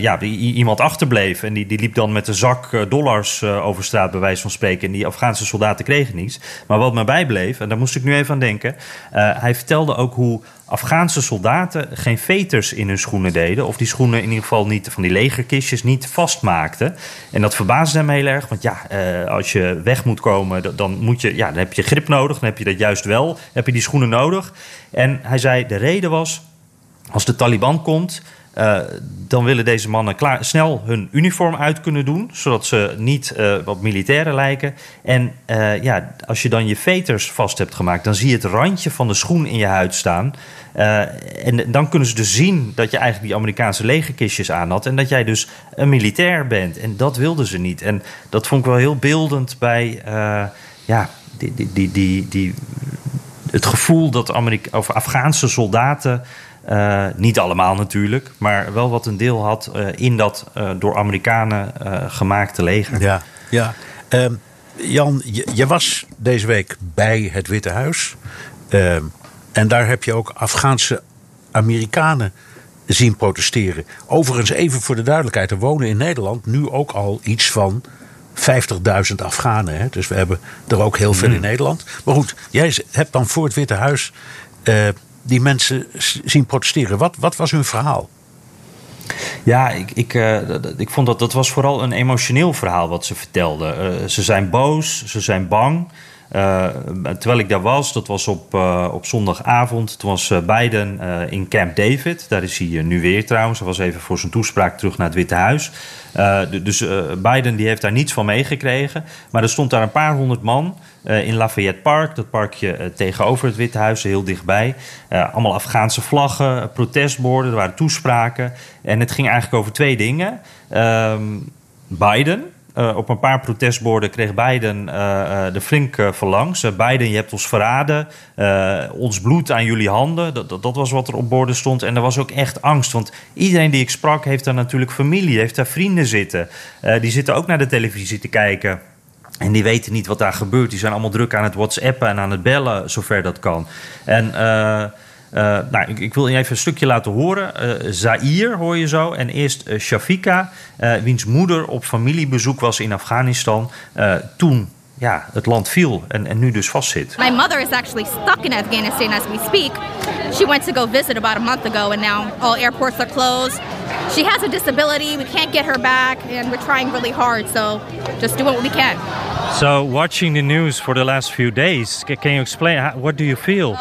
ja, i- i- iemand achterbleef. En die, die liep dan met een zak eh, dollars eh, over straat, bij wijze van spreken. En die Afghaanse soldaten kregen niets. Maar wat me bijbleef, en daar moest ik nu even aan denken. eh, hij vertelde ook hoe Afghaanse soldaten geen veters in hun schoenen deden. Of die schoenen in ieder geval niet, van die legerkistjes, niet vastmaakten. En dat verbaasde hem heel erg. Want ja, eh, als je weg moet komen, dan, moet je, ja, dan heb je grip nodig. Dan heb je dat juist wel. Heb je die schoenen nodig. En hij zei, de reden was, als de Taliban komt, eh, dan willen deze mannen klaar, snel hun uniform uit kunnen doen, zodat ze niet eh, wat militairen lijken. En eh, ja, als je dan je veters vast hebt gemaakt, dan zie je het randje van de schoen in je huid staan. En dan kunnen ze dus zien dat je eigenlijk die Amerikaanse legerkistjes aan had en dat jij dus een militair bent. En dat wilden ze niet. En dat vond ik wel heel beeldend bij ja, die, die, die, die, het gevoel dat Amerika of Afghaanse soldaten, eh, niet allemaal natuurlijk, maar wel wat een deel had eh, in dat eh, door Amerikanen gemaakte leger. Ja, ja. Ehm, Jan, je, je was deze week bij het Witte Huis. Ehm, en daar heb je ook Afghaanse Amerikanen zien protesteren. Overigens, even voor de duidelijkheid, er wonen in Nederland nu ook al iets van 50.000 Afghanen. Hè? Dus we hebben er ook heel veel in Nederland. Maar goed, jij hebt dan voor het Witte Huis die mensen zien protesteren. Wat, wat was hun verhaal? Ja, ik, ik, eh, ik vond dat dat was vooral een emotioneel verhaal wat ze vertelden. Eh, ze zijn boos, ze zijn bang. Terwijl ik daar was, dat was op, op zondagavond, toen was Biden in Camp David. Daar is hij nu weer trouwens. Hij was even voor zijn toespraak terug naar het Witte Huis. dus Biden die heeft daar niets van meegekregen. Maar er stond daar een paar honderd man in Lafayette Park. Dat parkje tegenover het Witte Huis, heel dichtbij. allemaal Afghaanse vlaggen, protestborden, er waren toespraken. En het ging eigenlijk over twee dingen. Ehm, Biden, uh, op een paar protestborden kreeg Biden de flink uh, verlangs. Biden, je hebt ons verraden. ons bloed aan jullie handen. Dat, dat, dat, was wat er op borden stond. En er was ook echt angst. Want iedereen die ik sprak heeft daar natuurlijk familie, heeft daar vrienden zitten. die zitten ook naar de televisie te kijken. En die weten niet wat daar gebeurt. Die zijn allemaal druk aan het WhatsAppen en aan het bellen, zover dat kan. En uh, nou, ik, ik, wil je even een stukje laten horen. Uh, Zaire hoor je zo. En eerst uh, Shafika, wiens moeder op familiebezoek was in Afghanistan. toen ja, het land viel en, en nu dus vastzit. My mother is actually stuck in Afghanistan as we speak. She went to go visit about a month ago and now all airports are closed. She has a disability. We can't get her back and we're trying really hard. So just do what we can. So watching the news for the last few days, can you explain how, what do you feel?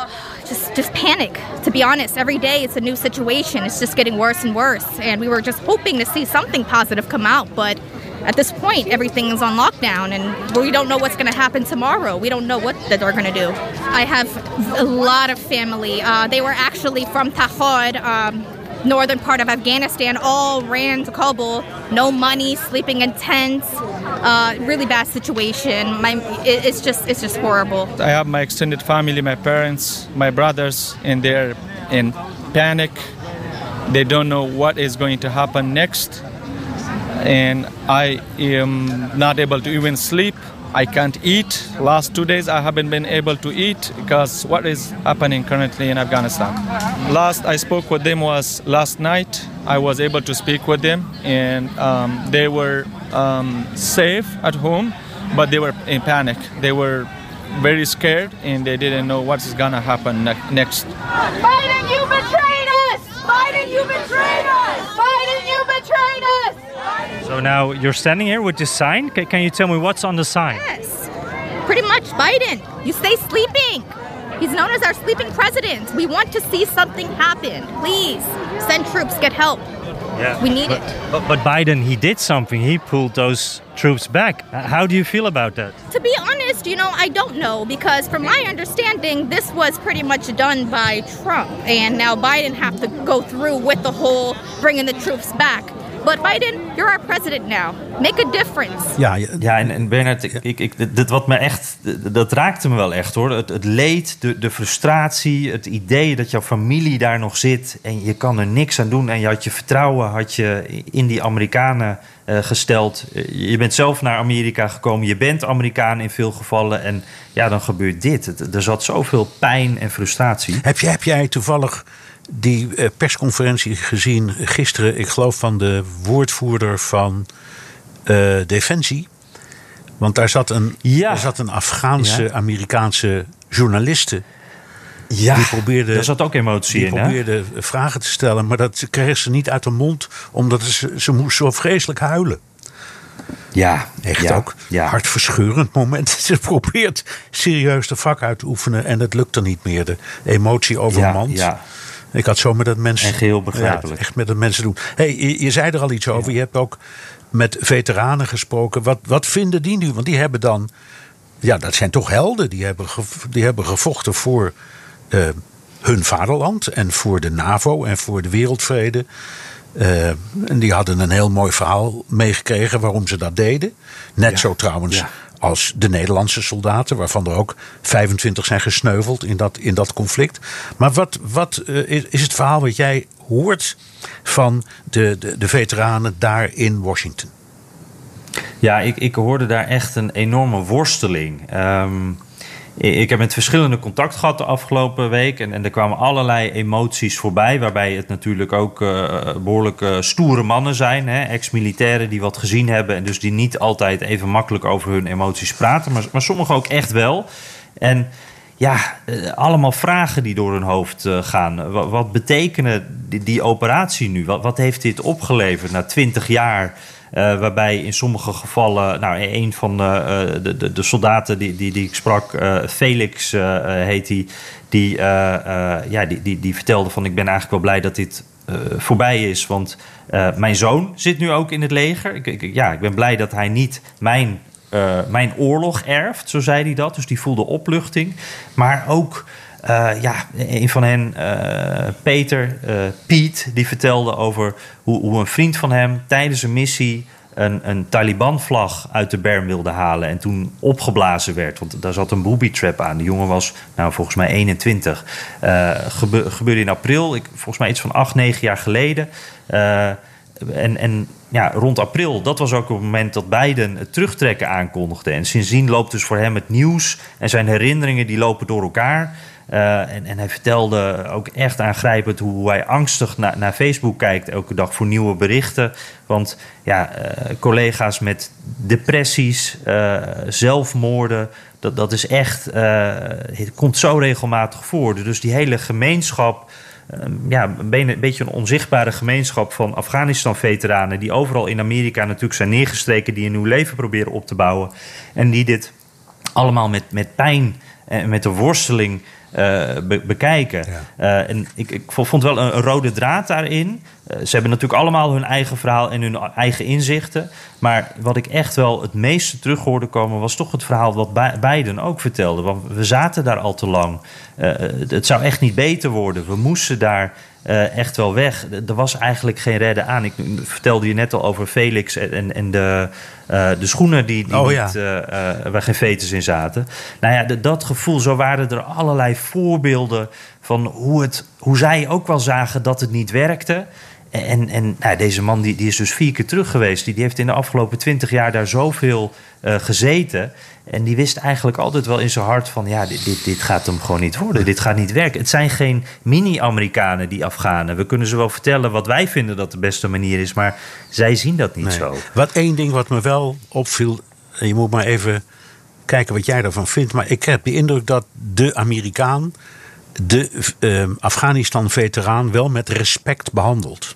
Just just panic. To be honest every day it's a new situation. It's just getting worse and worse. And we were just hoping to see something positive come out but at this point everything is on lockdown and we don't know what's going to happen tomorrow. We don't know what they're going to do. I have a lot of family. Uh, they were actually from tahod um, northern part of Afghanistan all ran to Kabul. No money, sleeping in tents. Uh, really bad situation. My, it, it's just it's just horrible. I have my extended family, my parents, my brothers, and they're in panic. They don't know what is going to happen next, and I am not able to even sleep. I can't eat. Last two days I haven't been able to eat because what is happening currently in Afghanistan. Last I spoke with them was last night. I was able to speak with them and um, they were um, safe at home, but they were in panic. They were very scared and they didn't know what's gonna happen ne- next. Biden, you betrayed us! Biden, you betrayed us! Biden, you betrayed us! So now you're standing here with this sign. Can, can you tell me what's on the sign? Yes. Pretty much Biden. You stay sleeping. He's known as our sleeping president. We want to see something happen. Please send troops, get help. Yeah. We need but, it. But, but Biden, he did something. He pulled those troops back. How do you feel about that? To be honest, you know, I don't know because from my understanding, this was pretty much done by Trump. And now Biden have to go through with the whole bringing the troops back. But Biden, you're our president now. Make a difference. Ja, ja en, en Bernard, ik, ik, dit wat me echt, dat raakte me wel echt hoor. Het, het leed, de, de frustratie, het idee dat jouw familie daar nog zit en je kan er niks aan doen. En je had je vertrouwen had je in die Amerikanen uh, gesteld. Je bent zelf naar Amerika gekomen, je bent Amerikaan in veel gevallen. En ja, dan gebeurt dit. Er zat zoveel pijn en frustratie. Heb, je, heb jij toevallig die eh, persconferentie gezien gisteren, ik geloof van de woordvoerder van uh, Defensie. Want daar zat een, ja. daar zat een Afghaanse, Amerikaanse journaliste. Ja, die probeerde, daar zat ook emotie die in. Die probeerde vragen te stellen, maar dat kreeg ze niet uit de mond, omdat ze, ze moest zo vreselijk huilen. Ja, echt ja, ook. Ja. Hartverscheurend moment. Ze probeert serieus de vak uit te oefenen en het lukt er niet meer. De emotie overmand. Ja, ja. Ik had zo met dat mensen. En geheel begrijpelijk. echt met dat mensen doen. Hey, je, je zei er al iets over. Je hebt ook met veteranen gesproken. Wat, wat vinden die nu? Want die hebben dan. Ja, dat zijn toch helden. Die hebben, die hebben gevochten voor uh, hun vaderland. En voor de NAVO en voor de wereldvrede. Uh, en die hadden een heel mooi verhaal meegekregen waarom ze dat deden. Net ja. zo trouwens ja als de Nederlandse soldaten, waarvan er ook 25 zijn gesneuveld in dat, in dat conflict. Maar wat, wat uh, is het verhaal wat jij hoort van de, de, de veteranen daar in Washington? Ja, ik, ik hoorde daar echt een enorme worsteling. Um, ik heb met verschillende contact gehad de afgelopen week. En, en er kwamen allerlei emoties voorbij. Waarbij het natuurlijk ook uh, behoorlijk uh, stoere mannen zijn. Ex-militairen die wat gezien hebben. En dus die niet altijd even makkelijk over hun emoties praten. Maar, maar sommigen ook echt wel. En ja, eh, allemaal vragen die door hun hoofd eh, gaan. Wat, wat betekenen die, die operatie nu? Wat, wat heeft dit opgeleverd na twintig jaar? Eh, waarbij in sommige gevallen, nou, een van eh, de, de, de soldaten die, die, die ik sprak, eh, Felix eh, eh, heet die, eh, eh, ja, die, die, die vertelde van ik ben eigenlijk wel blij dat dit eh, voorbij is. Want eh, mijn zoon zit nu ook in het leger. Ik, ik- ja, ik ben blij dat hij niet mijn, eh, mijn oorlog erft, zo zei hij dat. Dus die voelde opluchting. Maar ook, eh, ja, een van hen, eh, Peter, eh, Piet, die vertelde over hoe, hoe een vriend van hem tijdens een missie een, een Taliban-vlag uit de berm wilde halen. En toen opgeblazen werd. Want daar zat een booby trap aan. De jongen was nou, volgens mij 21. Eh, gebe- gebeurde in april. Ik, volgens mij iets van 8, 9 jaar geleden. Eh, en, en ja, rond april, dat was ook het moment dat Biden het terugtrekken aankondigde. En sindsdien loopt dus voor hem het nieuws en zijn herinneringen die lopen door elkaar. Eh, en, en hij vertelde ook echt aangrijpend hoe hij angstig na- naar Facebook kijkt elke dag voor nieuwe berichten. Want ja, eh, collega's met depressies, eh, zelfmoorden, dat, dat is echt, het komt zo regelmatig voor. Dus die hele gemeenschap, ja, een be- een beetje een onzichtbare gemeenschap van Afghanistan-veteranen, die overal in Amerika natuurlijk zijn neergestreken, die een nieuw leven proberen op te bouwen. En die dit allemaal met, met pijn en met de worsteling be- bekijken. Eh, en ik, ik vond wel een, een rode draad daarin. Eh, ze hebben natuurlijk allemaal hun eigen verhaal en hun eigen inzichten. Maar wat ik echt wel het meeste terug hoorde komen... was toch het verhaal wat Biden ook vertelde. Want we zaten daar al te lang. Eh, het- zou echt niet beter worden. We moesten daar eh, echt wel weg. Er was eigenlijk geen redden aan. Ik vertelde je net al over Felix en, en, de, eh, de schoenen die, die Oh, niet, eh, eh, waar geen veters in zaten. Nou ja, dat gevoel, zo waren er allerlei voorbeelden van hoe, het, hoe zij ook wel zagen dat het niet werkte. En, en nou, deze man die, die is dus vier keer terug geweest. Die, die heeft in de afgelopen twintig jaar daar zoveel eh, gezeten. En die wist eigenlijk altijd wel in zijn hart van... ja, dit, dit, dit gaat hem gewoon niet worden. Dit gaat niet werken. Het zijn geen mini-Amerikanen, die Afghanen. We kunnen ze wel vertellen wat wij vinden dat de beste manier is... maar zij zien dat niet Nee. zo. Wat één ding wat me wel opviel, en je moet maar even kijken wat jij daarvan vindt. Maar ik heb de indruk dat de Amerikaan de eh, Afghanistan-veteraan wel met respect behandelt.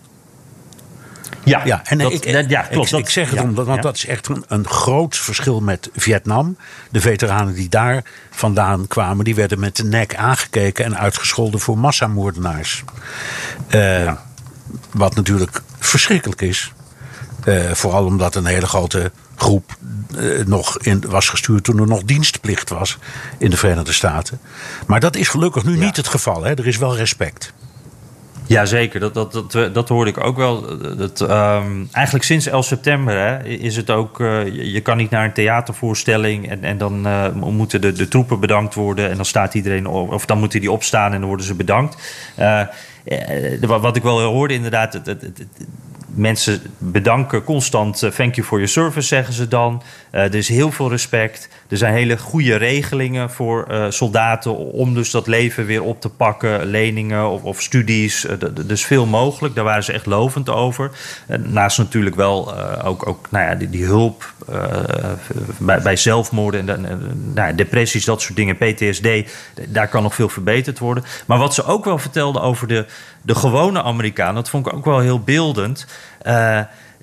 Ja, Ja, en dat- ik, dat- ja, klopt. ik, Dat- zeg het ja, omdat want ja. dat is echt een, een groot verschil met Vietnam. De veteranen die daar vandaan kwamen, die werden met de nek aangekeken en uitgescholden voor massamoordenaars. Eh, Wat natuurlijk verschrikkelijk is. Eh, vooral omdat een hele grote groep eh, nog in, was gestuurd toen er nog dienstplicht was in de Verenigde Staten. Maar dat is gelukkig nu niet het geval. Hè? Er is wel respect. Jazeker, dat, dat, dat, dat hoorde ik ook wel. Dat, ehm, eigenlijk sinds 11 september hè, is het ook... eh, je, kan niet naar een theatervoorstelling... en, en dan eh, moeten de, de troepen bedankt worden... en dan staat iedereen... op- of dan moeten die opstaan en dan worden ze bedankt. Wat ik wel hoorde inderdaad... Het, het, het- het- mensen bedanken constant. eh, thank you for your service, zeggen ze dan. Er is heel veel respect. Er zijn hele goede regelingen voor eh, soldaten om dus dat leven weer op te pakken. Leningen of, of studies. Eh, d- dus veel mogelijk. Daar waren ze echt lovend over. Naast natuurlijk wel ook, ook nou ja, die, die hulp bij, bij zelfmoorden en nou depressies, dat soort dingen, PTSD. Daar kan nog veel verbeterd worden. Maar wat ze ook wel vertelde over de, de gewone Amerikaan, dat vond ik ook wel heel beeldend.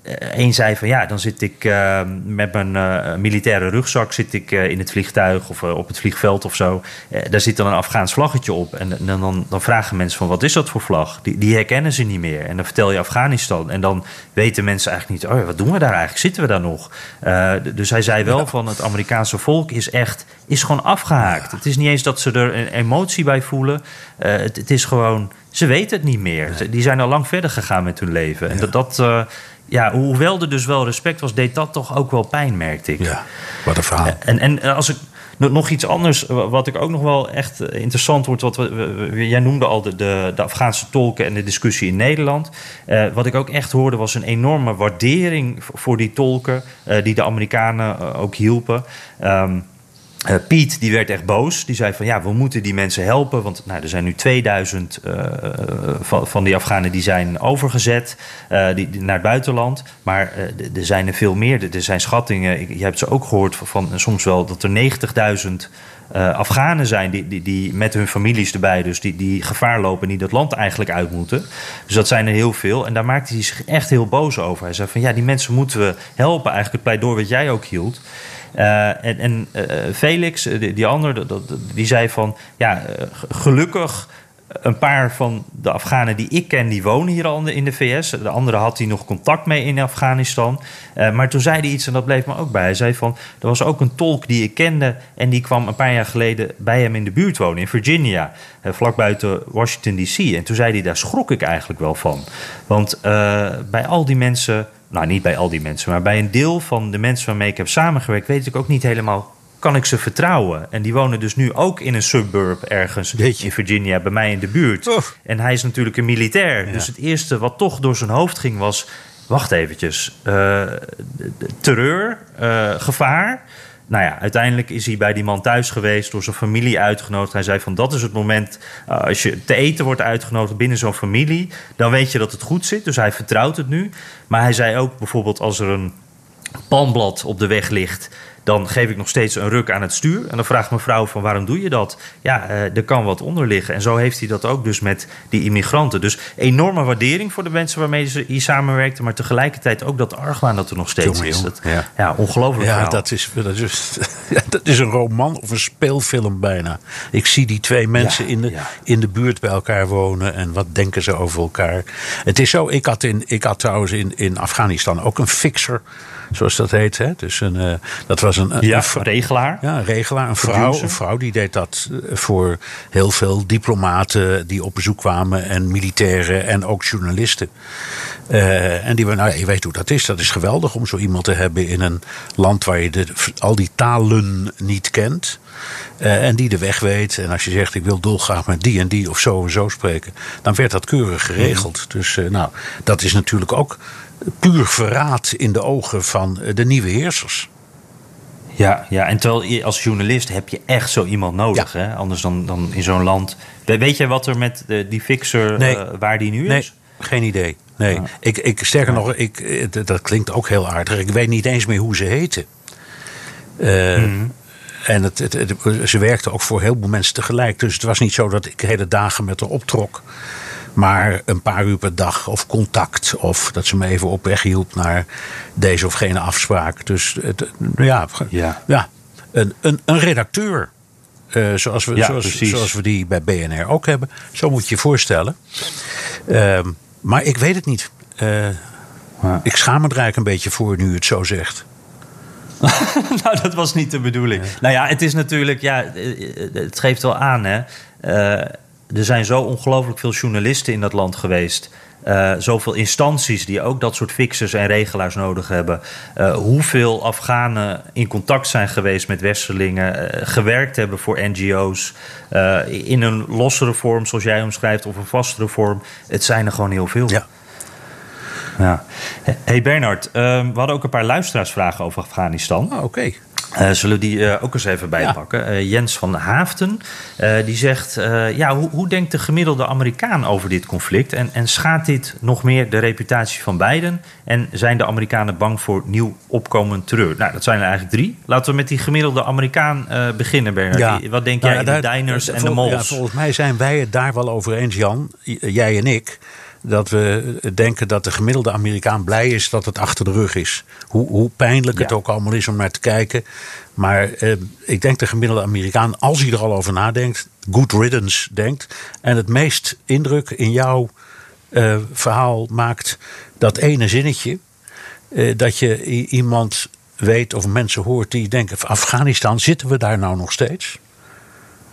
Eh, Eén zei van ja, dan zit ik eh, met mijn eh, militaire rugzak zit ik, eh, in het vliegtuig of eh, op het vliegveld of zo. Eh, daar zit dan een Afghaans vlaggetje op. En, dan, dan, dan vragen mensen van wat is dat voor vlag? Die, die herkennen ze niet meer. En dan vertel je Afghanistan. En dan weten mensen eigenlijk niet, oh, ja, wat doen we daar eigenlijk? Zitten we daar nog? Eh, dus hij zei wel van het Amerikaanse volk is echt is gewoon afgehaakt. Het is niet eens dat ze er een emotie bij voelen. Eh, het, het is gewoon, ze weten het niet meer. Die zijn al lang verder gegaan met hun leven. En dat, dat eh, ja, hoewel er dus wel respect was, deed dat toch ook wel pijn, merkte ik. Ja, wat een verhaal. En, en als ik nog- iets anders, wa- wat ik ook nog wel echt eh, interessant wordt, wat we, jij noemde al de, de, de Afghaanse tolken en de discussie in Nederland. Eh, wat ik ook echt hoorde was een enorme waardering voor die tolken, eh, die de Amerikanen eh, ook hielpen. Ehm, eh, Piet die werd echt boos. Die zei van ja, we moeten die mensen helpen. Want nou, er zijn nu 2000 eh, van, van die Afghanen die zijn overgezet eh, die, naar het buitenland. Maar eh, er zijn er veel meer. Er- zijn schattingen, je hebt ze ook gehoord van, soms wel dat er 90.000 eh, Afghanen zijn die, die, met hun families erbij, dus die, die gevaar lopen en die dat land eigenlijk uit moeten. Dus dat zijn er heel veel. En daar maakte hij zich echt heel boos over. Hij zei van ja, die mensen moeten we helpen. Eigenlijk het pleidooi wat jij ook hield. Uh, en en uh, Felix, die, die ander, die zei van ja, gelukkig een paar van de Afghanen die ik ken, die wonen hier al in de VS. De andere had hij nog contact mee in Afghanistan. Maar toen zei hij iets en dat bleef me ook bij. Hij zei van, er was ook een tolk die ik kende... en die kwam een paar jaar geleden bij hem in de buurt wonen, in Virginia. Vlak buiten Washington D.C. En toen zei hij, daar schrok ik eigenlijk wel van. Want bij al die mensen... Nou, niet bij al die mensen, maar bij een deel van de mensen waarmee ik heb samengewerkt... weet ik ook niet helemaal kan ik ze vertrouwen? En die wonen dus nu ook in een suburb ergens in Virginia, bij mij in de buurt. Oh. En hij is natuurlijk een militair. Dus het eerste wat toch door zijn hoofd ging was... wacht eventjes, uh, terreur, uh, gevaar... Nou ja, uiteindelijk is hij bij die man thuis geweest, door zijn familie uitgenodigd. Hij zei van dat is het moment, uh, als je te eten wordt uitgenodigd binnen zo'n familie, dan weet je dat het goed zit. Dus hij vertrouwt het nu. Maar hij zei ook bijvoorbeeld als er een palmblad op de weg ligt, dan geef ik nog steeds een ruk aan het stuur. En dan vraagt mevrouw van waarom doe je dat? Ja, uh, er kan wat onder liggen. En zo heeft hij dat ook dus met die immigranten. Dus enorme waardering voor de mensen waarmee ze hier samenwerkten. Maar tegelijkertijd ook dat argwaan dat er nog steeds is. Dat, ja. ja, ongelooflijk Ja, dat is, dat, is, dat is een roman of een speelfilm bijna. Ik zie die twee mensen ja, in, de, ja. in de buurt bij elkaar wonen. En wat denken ze over elkaar. Het is zo, ik had, in, ik had trouwens in, in Afghanistan ook een fixer zoals dat heet. Hè? Dus een, uh, dat was een, ja, een regelaar. Ja, een regelaar. Een vrouw, een vrouw die deed dat voor heel veel diplomaten die op bezoek kwamen. En militairen en ook journalisten. Uh, en die nou, je weet hoe dat is. Dat is geweldig om zo iemand te hebben in een land waar je de, al die talen niet kent. Uh, en die de weg weet. En als je zegt, ik wil dolgraag met die en die of zo en zo spreken. Dan werd dat keurig geregeld. Mm. Dus uh, nou, dat is natuurlijk ook puur verraad in de ogen van de nieuwe heersers. Ja, ja, en terwijl je als journalist heb je echt zo iemand nodig. Ja. Hè? Anders dan, dan in zo'n land. Weet jij wat er met de, die fixer, nee. uh, waar die nu nee. is? Geen idee. Nee, ja. ik, ik, sterker nog, ik, dat klinkt ook heel aardig. Ik weet niet eens meer hoe ze heten. Uh, mm-hmm. En het, het, het, ze werkte ook voor heel veel mensen tegelijk. Dus het was niet zo dat ik hele dagen met haar optrok. Maar een paar uur per dag of contact. Of dat ze me even op weg hielp naar deze of gene afspraak. Dus het, ja, ja. ja een, een, een redacteur. Uh, zoals, we, ja, zoals, zoals, we die bij BNR ook hebben. Zo moet je je voorstellen. Uh, maar ik weet het niet. Uh, ja. Ik schaam me er eigenlijk een beetje voor nu het zo zegt. nou, dat was niet de bedoeling. Ja. Nou ja, het is natuurlijk, ja, het geeft wel aan, hè. Er zijn zo ongelooflijk veel journalisten in dat land geweest. Uh, zoveel instanties die ook dat soort fixers en regelaars nodig hebben. Uh, hoeveel Afghanen in contact zijn geweest met Westerlingen, uh, gewerkt hebben voor NGO's. in een lossere vorm, zoals jij omschrijft, of een vastere vorm. Het zijn er gewoon heel veel. Ja. Ja. Hey Bernard, we hadden ook een paar luisteraarsvragen over Afghanistan. Oh, Oké. Okay. Uh, zullen we die uh, ook eens even bijpakken? Ja. Uh, Jens van Haafden, die zegt... ja, hoe, hoe, denkt de gemiddelde Amerikaan over dit conflict? En, en schaadt dit nog meer de reputatie van Biden? En zijn de Amerikanen bang voor nieuw opkomend terreur? Nou, dat zijn er eigenlijk drie. Laten we met die gemiddelde Amerikaan beginnen, Bernard. Ja. Wat denk jij nou, in de diners en de malls? Ja, volgens mij zijn wij het daar wel over eens, Jan. Jij en ik dat we denken dat de gemiddelde Amerikaan blij is dat het achter de rug is. Hoe, hoe pijnlijk ja. het ook allemaal is om naar te kijken. Maar eh, ik denk de gemiddelde Amerikaan, als hij er al over nadenkt, good riddance denkt. En het meest indruk in jouw uh, verhaal maakt dat ene zinnetje. Uh, dat je iemand weet of mensen hoort die denken: Afghanistan, zitten we daar nou nog steeds?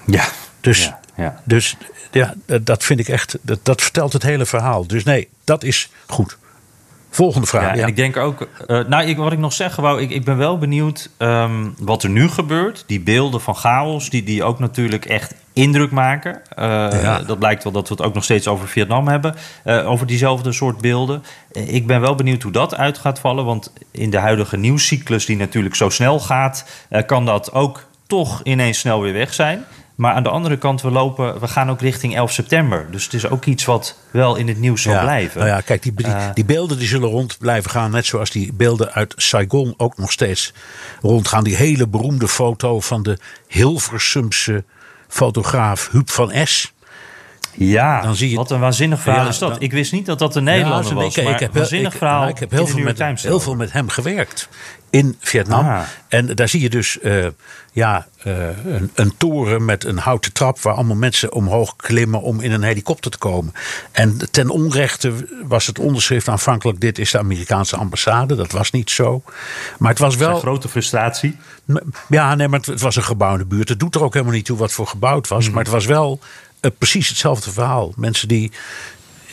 Ja. Dus, ja, ja. dus ja, dat vind ik echt, dat, dat, vertelt het hele verhaal. Dus nee, dat is goed. Volgende vraag. Ja, ja. En ik denk ook, uh, nou, ik, wat ik nog zeggen wou, ik, ik ben wel benieuwd um, wat er nu gebeurt. Die beelden van chaos, die, die ook natuurlijk echt indruk maken. Uh, ja. Dat blijkt wel dat we het ook nog steeds over Vietnam hebben. Uh, over diezelfde soort beelden. ik ben wel benieuwd hoe dat uit gaat vallen. Want in de huidige nieuwscyclus, die natuurlijk zo snel gaat, kan dat ook toch ineens snel weer weg zijn. Maar aan de andere kant, we, lopen, we gaan ook richting 11 september. Dus het is ook iets wat wel in het nieuws zal Ja, blijven. Nou ja, kijk, die, die, Eh, die beelden die zullen rond blijven gaan. Net zoals die beelden uit Saigon ook nog steeds rondgaan. Die hele beroemde foto van de Hilversumse fotograaf Huub van S. ja, dan zie je- wat een waanzinnig verhaal Ja, is dat. dan- ik wist niet dat dat een Nederlander Ja, was. ik, maar ik heb, waanzinnig ik- verhaal nou, ik heb heel veel, met, heel veel met hem gewerkt in Vietnam. Ah. En daar zie je dus eh, ja, eh, een, een toren met een houten trap... waar allemaal mensen omhoog klimmen om in een helikopter te komen. En ten onrechte was het onderschrift aanvankelijk... dit is de Amerikaanse ambassade. Dat was niet zo. Maar het was Een wel... grote frustratie. Ja, nee, maar het, het was een gebouwde buurt. Het doet er ook helemaal niet toe wat voor gebouw het was. Maar het was wel eh, precies hetzelfde verhaal. Mensen die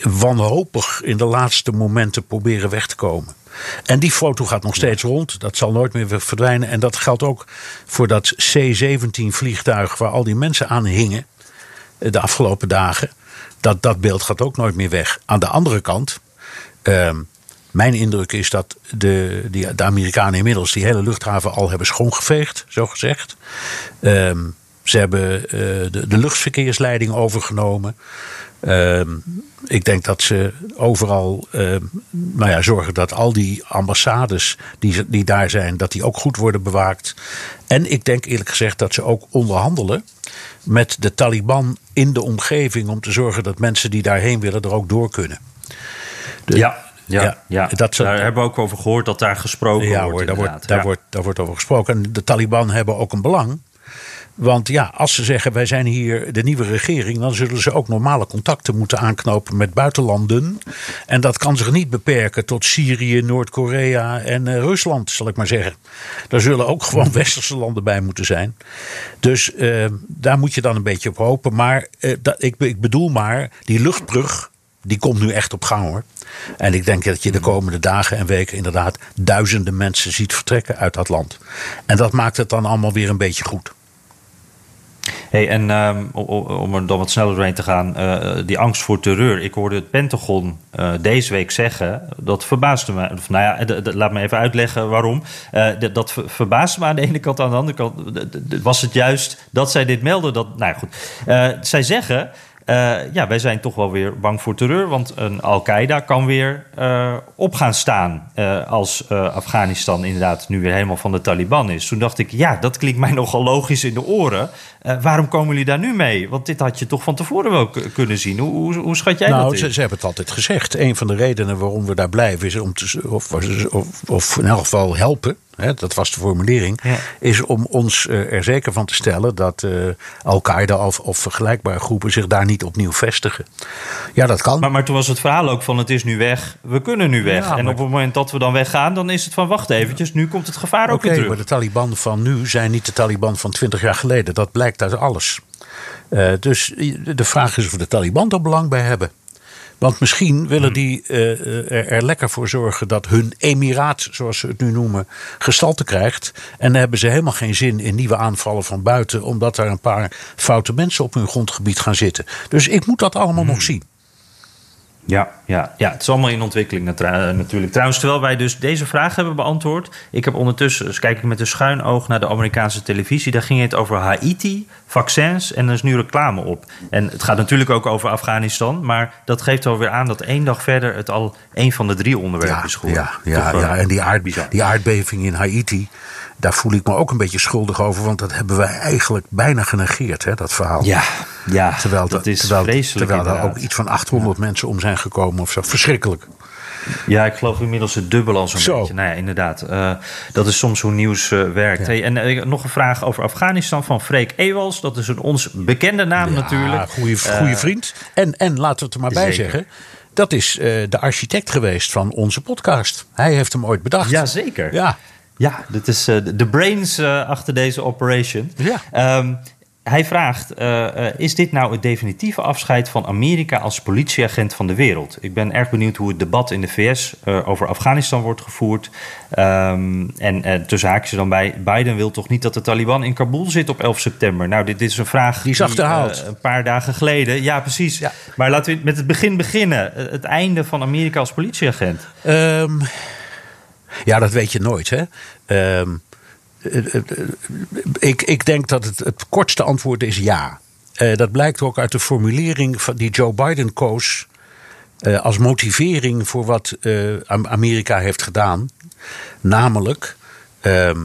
wanhopig in de laatste momenten proberen weg te komen. En die foto gaat nog steeds rond. Dat zal nooit meer verdwijnen. En dat geldt ook voor dat C-17 vliegtuig waar al die mensen aan hingen eh, de afgelopen dagen. Dat, dat beeld gaat ook nooit meer weg. Aan de andere kant, ehm, mijn indruk is dat de, die, de Amerikanen inmiddels die hele luchthaven al hebben schoongeveegd, zo gezegd. Ehm, ze hebben eh, de, de luchtverkeersleiding overgenomen. Ehm, ik denk dat ze overal ehm, nou ja, zorgen dat al die ambassades die, die daar zijn, dat die ook goed worden bewaakt. En ik denk eerlijk gezegd dat ze ook onderhandelen met de Taliban in de omgeving om te zorgen dat mensen die daarheen willen er ook door kunnen. De- ja, ja, ja. ja, dat daar hebben we ook over gehoord dat daar gesproken ja, wordt. hoor, daar, wordt, daar, wordt, daar wordt over gesproken. En de Taliban hebben ook een belang. Want ja, als ze zeggen wij zijn hier de nieuwe regering, dan zullen ze ook normale contacten moeten aanknopen met buitenlanden. En dat kan zich niet beperken tot Syrië, Noord-Korea en eh, Rusland, zal ik maar zeggen. Daar zullen ook gewoon westerse landen bij moeten zijn. Dus eh, daar moet je dan een beetje op hopen. Maar eh, dat, ik, ik bedoel maar, die luchtbrug, die komt nu echt op gang hoor. En ik denk dat je de komende dagen en weken inderdaad duizenden mensen ziet vertrekken uit dat land. En dat maakt het dan allemaal weer een beetje goed. Hey, en ehm, om er dan wat sneller doorheen te gaan, eh, die angst voor terreur. Ik hoorde het Pentagon eh, deze week zeggen, dat verbaasde me. Nou ja, laat me even uitleggen waarom. Eh, dat ver- verbaasde me aan de ene kant, aan de andere kant was het juist dat zij dit melden. Dat, nou ja, goed. Zij zeggen, eh, ja, wij zijn toch wel weer bang voor terreur, want een Al-Qaeda kan weer eh, op gaan staan eh, als Afghanistan inderdaad nu weer helemaal van de Taliban is. Toen dacht ik, ja, dat klinkt mij nogal logisch in de oren. Waarom komen jullie daar nu mee? Want dit had je toch van tevoren wel kunnen zien. Hoe, hoe, hoe schat jij nou, dat ze, ze hebben het altijd gezegd. Een van de redenen waarom we daar blijven is om te, of, of, of in elk geval helpen. Hè, dat was de formulering. Ja. Is om ons eh, er zeker van te stellen dat eh, Al-Qaeda of, of vergelijkbare groepen zich daar niet opnieuw vestigen. Ja, dat kan. Maar, maar toen was het verhaal ook van het is nu weg, we kunnen nu weg. Ja, en op het moment dat we dan weggaan, dan is het van wacht eventjes, nu komt het gevaar ook weer terug. maar de Taliban van nu zijn niet de Taliban van 20 jaar geleden. Dat blijkt uit alles. Eh, dus de vraag is of de Taliban er belang bij hebben. Want misschien willen die eh, er, er lekker voor zorgen dat hun emiraat, zoals ze het nu noemen, gestalte krijgt. En dan hebben ze helemaal geen zin in nieuwe aanvallen van buiten, omdat er een paar foute mensen op hun grondgebied gaan zitten. Dus ik moet dat allemaal nog zien. Ja, ja, ja, het is allemaal in ontwikkeling eh, natuurlijk. Trouwens, terwijl wij dus deze vraag hebben beantwoord... ik heb ondertussen, dus kijk ik met een schuin oog naar de Amerikaanse televisie... daar ging het over Haiti, vaccins en er is nu reclame op. En het gaat natuurlijk ook over Afghanistan... maar dat geeft wel weer aan dat één dag verder... het al een van de drie onderwerpen is geworden. Ja, ja, Toch, eh, ja. en die, aard, bizar. die aardbeving in Haiti, daar voel ik me ook een beetje schuldig over. Want dat hebben wij eigenlijk bijna genegeerd, hè, dat verhaal. Ja, ja Terwijl, dat is terwijl, vreselijk terwijl er ook iets van 800 mensen om zijn gekomen of zo. Verschrikkelijk. Ja, ik geloof inmiddels het dubbel al zo'n Zo. beetje. Nou ja, inderdaad. Eh, dat is soms hoe nieuws eh, werkt. Hey, en eh, nog een vraag over Afghanistan van Freek Ewals. Dat is een ons bekende naam natuurlijk. goede goede vriend. En, en laten we het er maar bij zeker. zeggen. Dat is de architect geweest van onze podcast. Hij heeft hem ooit bedacht. Jazeker. Ja. Ja, dit is de brains achter deze operation. Ja. Ehm, hij vraagt: eh, eh, Is dit nou het definitieve afscheid van Amerika als politieagent van de wereld? Ik ben erg benieuwd hoe het debat in de VS eh, over Afghanistan wordt gevoerd. Ehm, en tussen haakjes dan bij: Biden wil toch niet dat de Taliban in Kabul zit op 11 september? Nou, dit, dit is een vraag Die is achterhaald. een paar dagen geleden. Ja, precies. Ja. Maar laten we met het begin beginnen: het einde van Amerika als politieagent. Ehm, ja, dat weet je nooit. Hè? Eh, ik, ik denk dat het, het kortste antwoord is ja. Eh, dat blijkt ook uit de formulering van die Joe Biden koos. eh, als motivering voor wat eh, Am- Amerika heeft gedaan. Namelijk, ehm,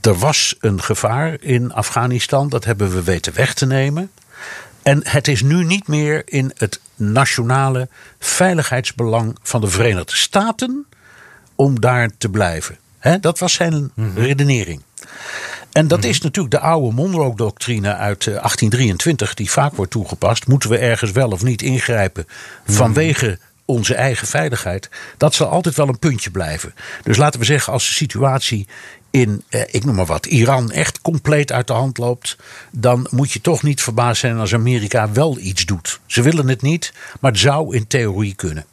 er was een gevaar in Afghanistan. Dat hebben we weten weg te nemen. En het is nu niet meer in het nationale veiligheidsbelang van de Verenigde Staten om daar te blijven. Dat was zijn redenering. En dat is natuurlijk de oude Monroe-doctrine uit eh, 1823, die vaak wordt toegepast. Moeten we ergens wel of niet ingrijpen vanwege onze eigen veiligheid? Dat zal altijd wel een puntje blijven. Dus laten we zeggen, als de situatie in, eh, ik noem maar wat, Iran echt compleet uit de hand loopt, dan moet je toch niet verbaasd zijn als Amerika wel iets doet. Ze willen het niet, maar het zou in theorie kunnen.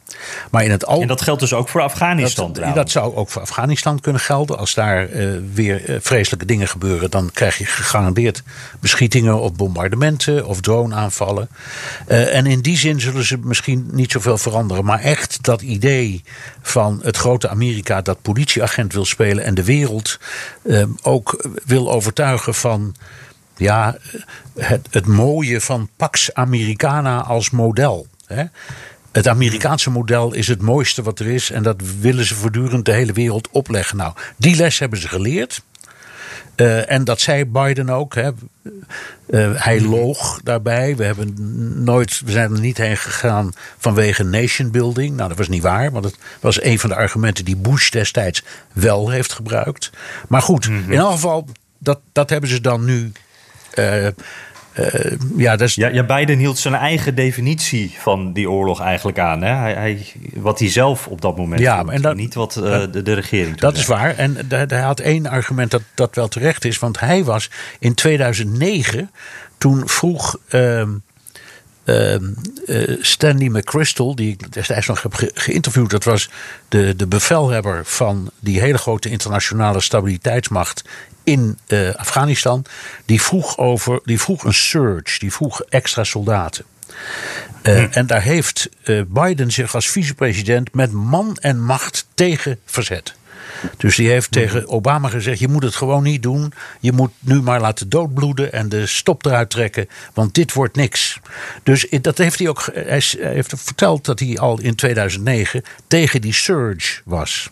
Maar in het al En dat geldt dus ook voor Afghanistan dat, zou ook voor Afghanistan kunnen gelden. Als daar eh, weer eh, vreselijke dingen gebeuren, dan krijg je gegarandeerd beschietingen of bombardementen of droneaanvallen. Eh, en in die zin zullen ze misschien niet zoveel veranderen. Maar echt dat idee van het grote Amerika dat politieagent wil spelen en de wereld ook wil overtuigen van. Ja, het, het mooie van Pax Americana als model. Hè? Het Amerikaanse model is het mooiste wat er is. En dat willen ze voortdurend de hele wereld opleggen. Nou, die les hebben ze geleerd. Eh, en dat zei Biden ook. Hè. Eh, hij loog daarbij. We, hebben nooit, we zijn er niet heen gegaan vanwege nation building. Nou, dat was niet waar. Want het was een van de argumenten die Bush destijds wel heeft gebruikt. Maar goed, in elk geval, dat, dat hebben ze dan nu. eh, ja, dat is, Ja, ja, Biden hield zijn eigen definitie van die oorlog eigenlijk aan. Hè? Hij, hij, wat hij zelf op dat moment Ja, en dat- niet wat eh, de, de regering Dat is waar. En hij- hij had één argument dat, dat wel terecht is. Want hij was in 2009, toen vroeg ehm, eh, Stanley McChrystal, die ik destijds nog heb ge- geïnterviewd. Dat was de, de bevelhebber van die hele grote internationale stabiliteitsmacht in eh, Afghanistan. Die vroeg, over, die vroeg een surge, die vroeg extra soldaten. Eh, En daar heeft Biden zich als vicepresident met man en macht tegen verzet. Dus die heeft tegen Obama gezegd: je moet het gewoon niet doen. Je moet nu maar laten doodbloeden en de stop eruit trekken, want dit wordt niks. Dus dat heeft hij ook. Hij heeft verteld dat hij al in 2009 tegen die surge was.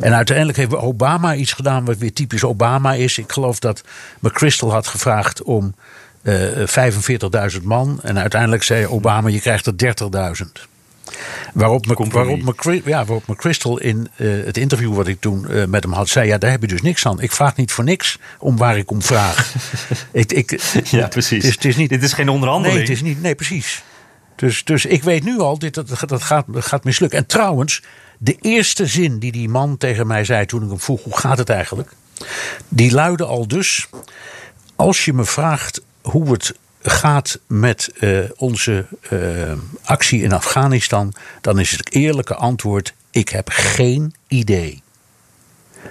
En uiteindelijk heeft Obama iets gedaan wat weer typisch Obama is. Ik geloof dat McChrystal had gevraagd om eh 45.000 man. En uiteindelijk zei Obama: je krijgt er 30.000. Waarop, Compromis. waarop, McChrystal, ja, waarop McChrystal in eh, het interview wat ik toen eh, met hem had, zei: Ja, daar heb je dus niks aan. Ik vraag niet voor niks om waar ik om vraag. ik, ik, Ja, precies. Het is, het is niet, Dit is geen onderhandeling. Nee, het is niet. Nee, precies. Dus, dus ik weet nu al, dit, dat, dat, gaat, dat gaat mislukken. En trouwens, de eerste zin die die man tegen mij zei toen ik hem vroeg: hoe gaat het eigenlijk? Die luidde al dus: Als je me vraagt hoe het gaat met eh, onze eh, actie in Afghanistan, dan is het eerlijke antwoord: ik heb geen idee.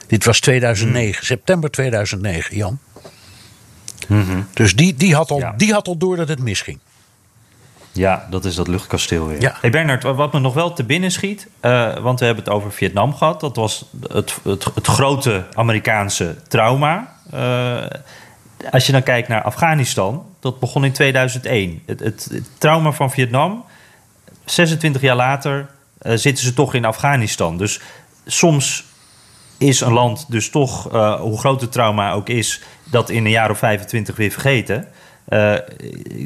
Dit was 2009, september 2009, Jan. Dus die, die, had al, Ja. die had al door dat het misging. Ja, dat is dat luchtkasteel weer. Ja. Hey Bernard, wat me nog wel te binnen schiet, eh, want we hebben het over Vietnam gehad. Dat was het, het, het grote Amerikaanse trauma. Als je dan kijkt naar Afghanistan, dat begon in 2001. Het, het, het trauma van Vietnam, 26 jaar later eh, zitten ze toch in Afghanistan. Dus soms is een land dus toch, eh, hoe groot het trauma ook is, dat in een jaar of 25 weer vergeten. Eh,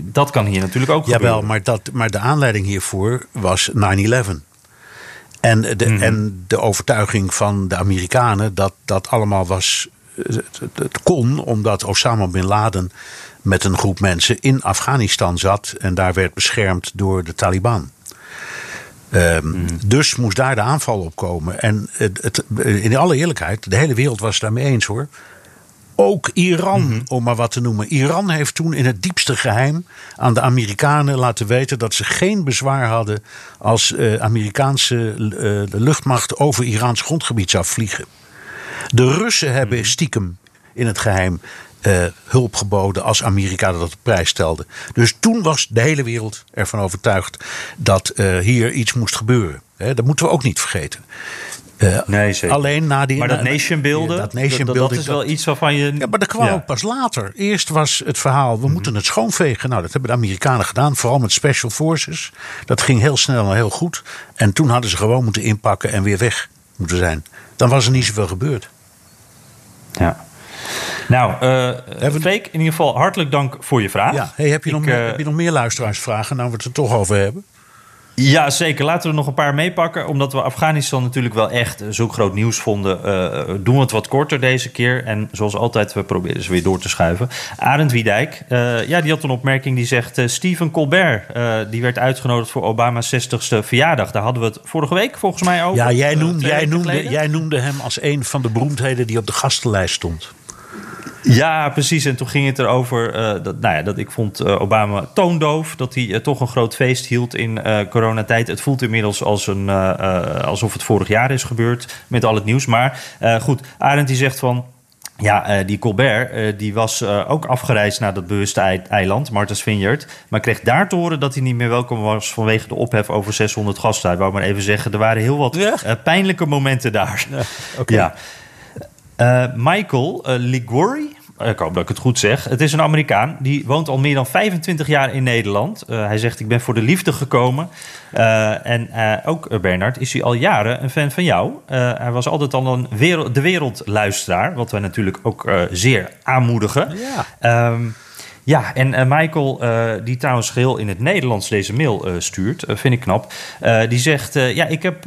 dat kan hier natuurlijk ook Jawel, gebeuren. maar, dat, maar de aanleiding hiervoor was 9-11. En de, Mhm. en de overtuiging van de Amerikanen dat dat allemaal was. Het, kon omdat Osama bin Laden met een groep mensen in Afghanistan zat en daar werd beschermd door de Taliban. Ehm, Mhm. Dus moest daar de aanval op komen. En het, het, in alle eerlijkheid, de hele wereld was het daarmee eens hoor. Ook Iran, Mhm. om maar wat te noemen. Iran heeft toen in het diepste geheim aan de Amerikanen laten weten dat ze geen bezwaar hadden als eh, Amerikaanse eh, de luchtmacht over Iraans grondgebied zou vliegen. De Russen Mhm. hebben stiekem in het geheim eh, hulp geboden als Amerika dat op prijs stelde. Dus toen was de hele wereld ervan overtuigd dat eh, hier iets moest gebeuren. Dat moeten we ook niet vergeten. Eh, Nee, zeker. Alleen na die. Maar dat na- nation beelden, Ja, dat nation dat, dat is wel iets waarvan je... Ja, maar dat kwam Ja. ook pas later. Eerst was het verhaal, we moeten het schoonvegen. Nou, dat hebben de Amerikanen gedaan, vooral met Special Forces. Dat ging heel snel en heel goed. En toen hadden ze gewoon moeten inpakken en weer weg moeten zijn. Dan was er niet zoveel gebeurd. Ja. Nou, eh Freek, in ieder geval hartelijk dank voor je vraag. Ja, hey, heb, je nog meer, eh, heb je nog meer luisteraarsvragen? Nou, we het er toch over hebben. Ja, zeker. Laten we er nog een paar meepakken. Omdat we Afghanistan natuurlijk wel echt eh, zulk groot nieuws vonden... eh, doen we het wat korter deze keer. En zoals altijd, we proberen ze weer door te schuiven. Arend Wiedijk, eh, ja, die had een opmerking die zegt... eh, Stephen Colbert, eh, die werd uitgenodigd voor Obama's 60ste verjaardag. Daar hadden we het vorige week volgens mij over. Ja, jij Eh, noemde, jij, noemde, jij noemde hem als een van de beroemdheden die op de gastenlijst stond. Ja, precies. En toen ging het erover eh, dat, nou ja, dat ik vond eh, Obama toondoof. Dat hij eh, toch een groot feest hield in coronatijd. Het voelt inmiddels als een, alsof het vorig jaar is gebeurd met al het nieuws. Maar goed, Arendt die zegt van... Ja, die Colbert die was ook afgereisd naar dat bewuste ei- eiland, Martha's Vineyard. Maar kreeg daar te horen dat hij niet meer welkom was vanwege de ophef over 600 gasten. Hij wou maar even zeggen, er waren heel wat pijnlijke momenten daar. oké. Ja. Eh, Michael uh, eh, ik hoop dat ik het goed zeg. Het is een Amerikaan, die woont al meer dan 25 jaar in Nederland. Eh, hij zegt, ik ben voor de liefde gekomen. En ook, Bernard, is hij al jaren een fan van jou. Hij was altijd al een wereld, de wereldluisteraar, wat wij natuurlijk ook zeer aanmoedigen. Ja. Ehm, ja, en eh, Michael, eh, die trouwens geheel in het Nederlands deze mail eh, stuurt, vind ik knap. Die zegt: Ja, ik heb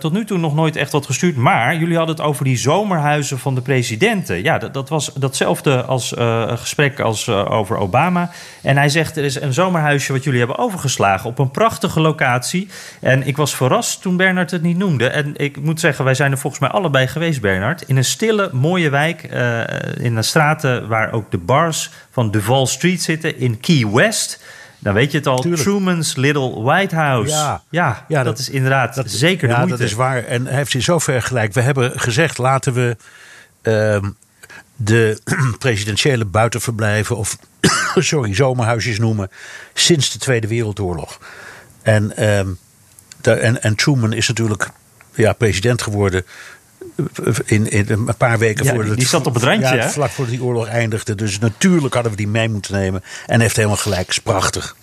tot nu toe nog nooit echt wat gestuurd. Maar jullie hadden het over die zomerhuizen van de presidenten. Ja, dat, dat was datzelfde als gesprek als over Obama. En hij zegt: Er is een zomerhuisje wat jullie hebben overgeslagen op een prachtige locatie. En ik was verrast toen Bernard het niet noemde. En ik moet zeggen, wij zijn er volgens mij allebei geweest, Bernard. In een stille, mooie wijk. in de straten waar ook de bars van Duval Street zitten in Key West. Dan weet je het al, Tuurlijk. Truman's Little White House. Ja. ja, Ja, dat, dat- is inderdaad zeker de ja, moeite. dat is waar. En hij heeft in zover gelijk. We hebben gezegd, laten we ehm, de presidentiële buitenverblijven... of sorry, zomerhuisjes noemen... sinds de Tweede Wereldoorlog. En, ehm, en, en Truman is natuurlijk ja, president geworden... In, in een paar weken Ja, voor die- die zat op het randje, Ja, vlak voordat die oorlog eindigde. Dus natuurlijk hadden we die mee moeten nemen. En heeft helemaal gelijk, is prachtig.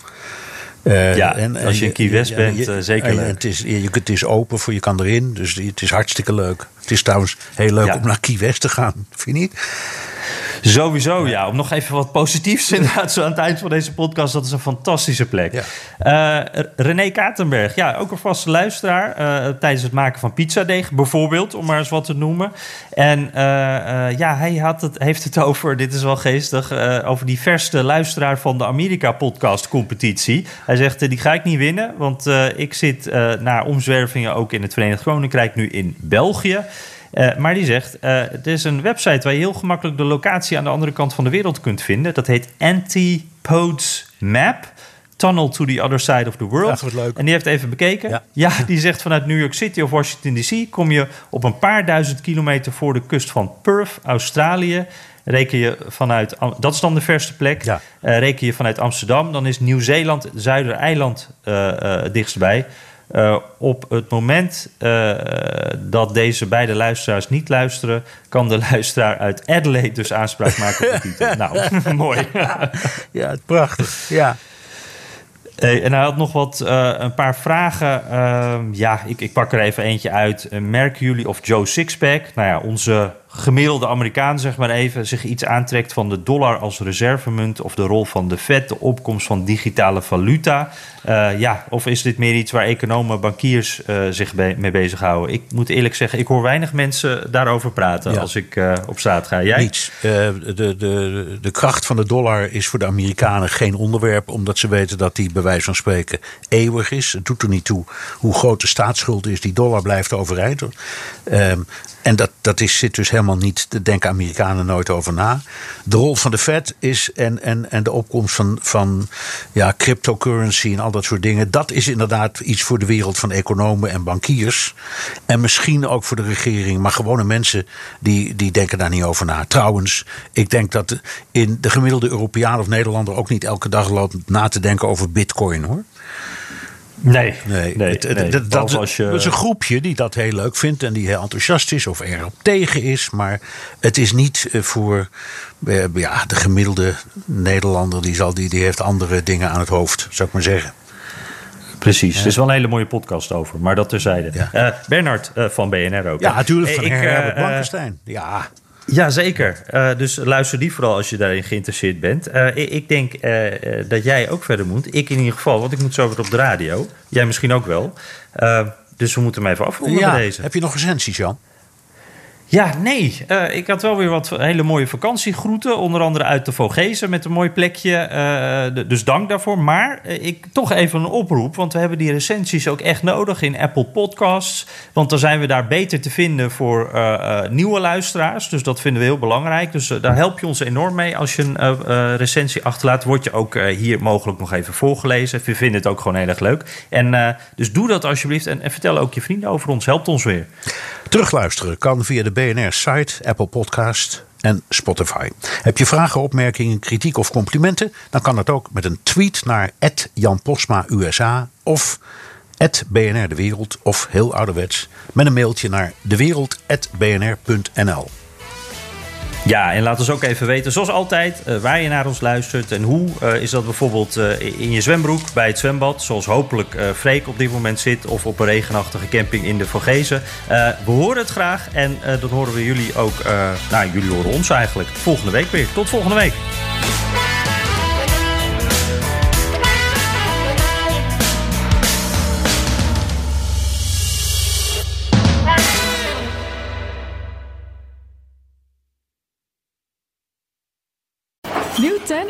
Eh, Ja, als je in Key West bent, eh, zeker en leuk. Het is, je, het is open, voor je kan erin. Dus het is hartstikke leuk. Het is trouwens heel leuk Ja. om naar Key West te gaan. Vind je niet? Sowieso, ja. Om nog even wat positiefs inderdaad zo aan het eind van deze podcast. Dat is een fantastische plek. Eh, René Katenberg, ja, ook een vaste luisteraar. eh, tijdens het maken van pizzadeeg bijvoorbeeld, om maar eens wat te noemen. En eh, ja, hij had het, heeft het over, dit is wel geestig... over die verste luisteraar van de Amerika-podcast-competitie. Hij zegt, die ga ik niet winnen, want ik zit na omzwervingen ook in het Verenigd Koninkrijk... nu in België. Eh, maar die zegt, eh het is een website waar je heel gemakkelijk de locatie aan de andere kant van de wereld kunt vinden. Dat heet Antipodes Map. Tunnel to the other side of the world. Leuk. En die heeft even bekeken. Ja. die zegt vanuit New York City of Washington DC kom je op een paar duizend kilometer voor de kust van Perth, Australië. Reken je vanuit, dat is dan de verste plek. Eh, reken je vanuit Amsterdam, dan is Nieuw-Zeeland, Zuidereiland eh eh dichtstbij. Eh, op het moment eh, dat deze beide luisteraars niet luisteren, kan de luisteraar uit Adelaide dus aanspraak maken op de titel. nou, mooi. Ja, prachtig. Ja. Hey, en hij had nog wat, eh, een paar vragen. Ehm, ja, ik, ik pak er even eentje uit. Merken jullie of Joe Sixpack, nou ja, onze gemiddelde Amerikaan zeg maar even, zich iets aantrekt van de dollar als reservemunt of de rol van de Fed, de opkomst van digitale valuta? Eh, ja, of is dit meer iets waar economen, bankiers eh, zich be- mee bezighouden? Ik moet eerlijk zeggen, ik hoor weinig mensen daarover praten Ja. als ik eh, op straat ga. Jij? Niets. De, de, de kracht van de dollar is voor de Amerikanen geen onderwerp, omdat ze weten dat die bij wijze van spreken eeuwig is. Het doet er niet toe hoe groot de staatsschuld is, die dollar blijft overeind. En dat, dat is, zit dus helemaal niet, daar denken Amerikanen nooit over na. De rol van de Fed is en, en, en de opkomst van, van ja, cryptocurrency en al dat soort dingen. Dat is inderdaad iets voor de wereld van economen en bankiers. En misschien ook voor de regering. Maar gewone mensen die, die denken daar niet over na. Trouwens, ik denk dat in de gemiddelde Europeaan of Nederlander ook niet elke dag loopt na te denken over bitcoin hoor. Nee, Nee, nee, het- nee. dat, dat, als je- dat is een groepje die dat heel leuk vindt en die heel enthousiast is of erop tegen is. Maar het is niet eh, voor eh, ja, de gemiddelde Nederlander, die, zal, die, die heeft andere dingen aan het hoofd, zou ik maar zeggen. Precies, er is wel een hele mooie podcast over, maar dat terzijde. Eh Bernard van BNR ook. Ja, natuurlijk van ik, eh, Blankenstein. Ja, Ja, zeker. Eh, dus luister die vooral als je daarin geïnteresseerd bent. Eh, ik, ik denk eh, dat jij ook verder moet. Ik in ieder geval, want ik moet zo weer op de radio. Jij misschien ook wel. Dus we moeten hem even afronden ja. bij deze. Heb je nog recensies, Jan? Ja, nee. Eh, ik had wel weer wat hele mooie vakantiegroeten. Onder andere uit de Vogezen met een mooi plekje. Eh, dus dank daarvoor. Maar eh, ik toch even een oproep. Want we hebben die recensies ook echt nodig in Apple Podcasts. Want dan zijn we daar beter te vinden voor nieuwe luisteraars. Dus dat vinden we heel belangrijk. Dus daar help je ons enorm mee. Als je een recensie achterlaat, word je ook hier mogelijk nog even voorgelezen. We vinden het ook gewoon heel erg leuk. En dus doe dat alsjeblieft. En, en vertel ook je vrienden over ons. Helpt ons weer. Terugluisteren kan via de BNR-site, Apple Podcast en Spotify. Heb je vragen, opmerkingen, kritiek of complimenten? Dan kan dat ook met een tweet naar Jan USA of BNR De Wereld of heel ouderwets met een mailtje naar dewereld.bnr.nl. Ja, en laat ons ook even weten, zoals altijd, eh, waar je naar ons luistert en hoe. Eh, is dat bijvoorbeeld eh, in je zwembroek bij het zwembad, zoals hopelijk Freek op dit moment zit, of op een regenachtige camping in de Vogezen. We horen het graag en dat horen we jullie ook. nou, jullie horen ons eigenlijk volgende week weer. Tot volgende week.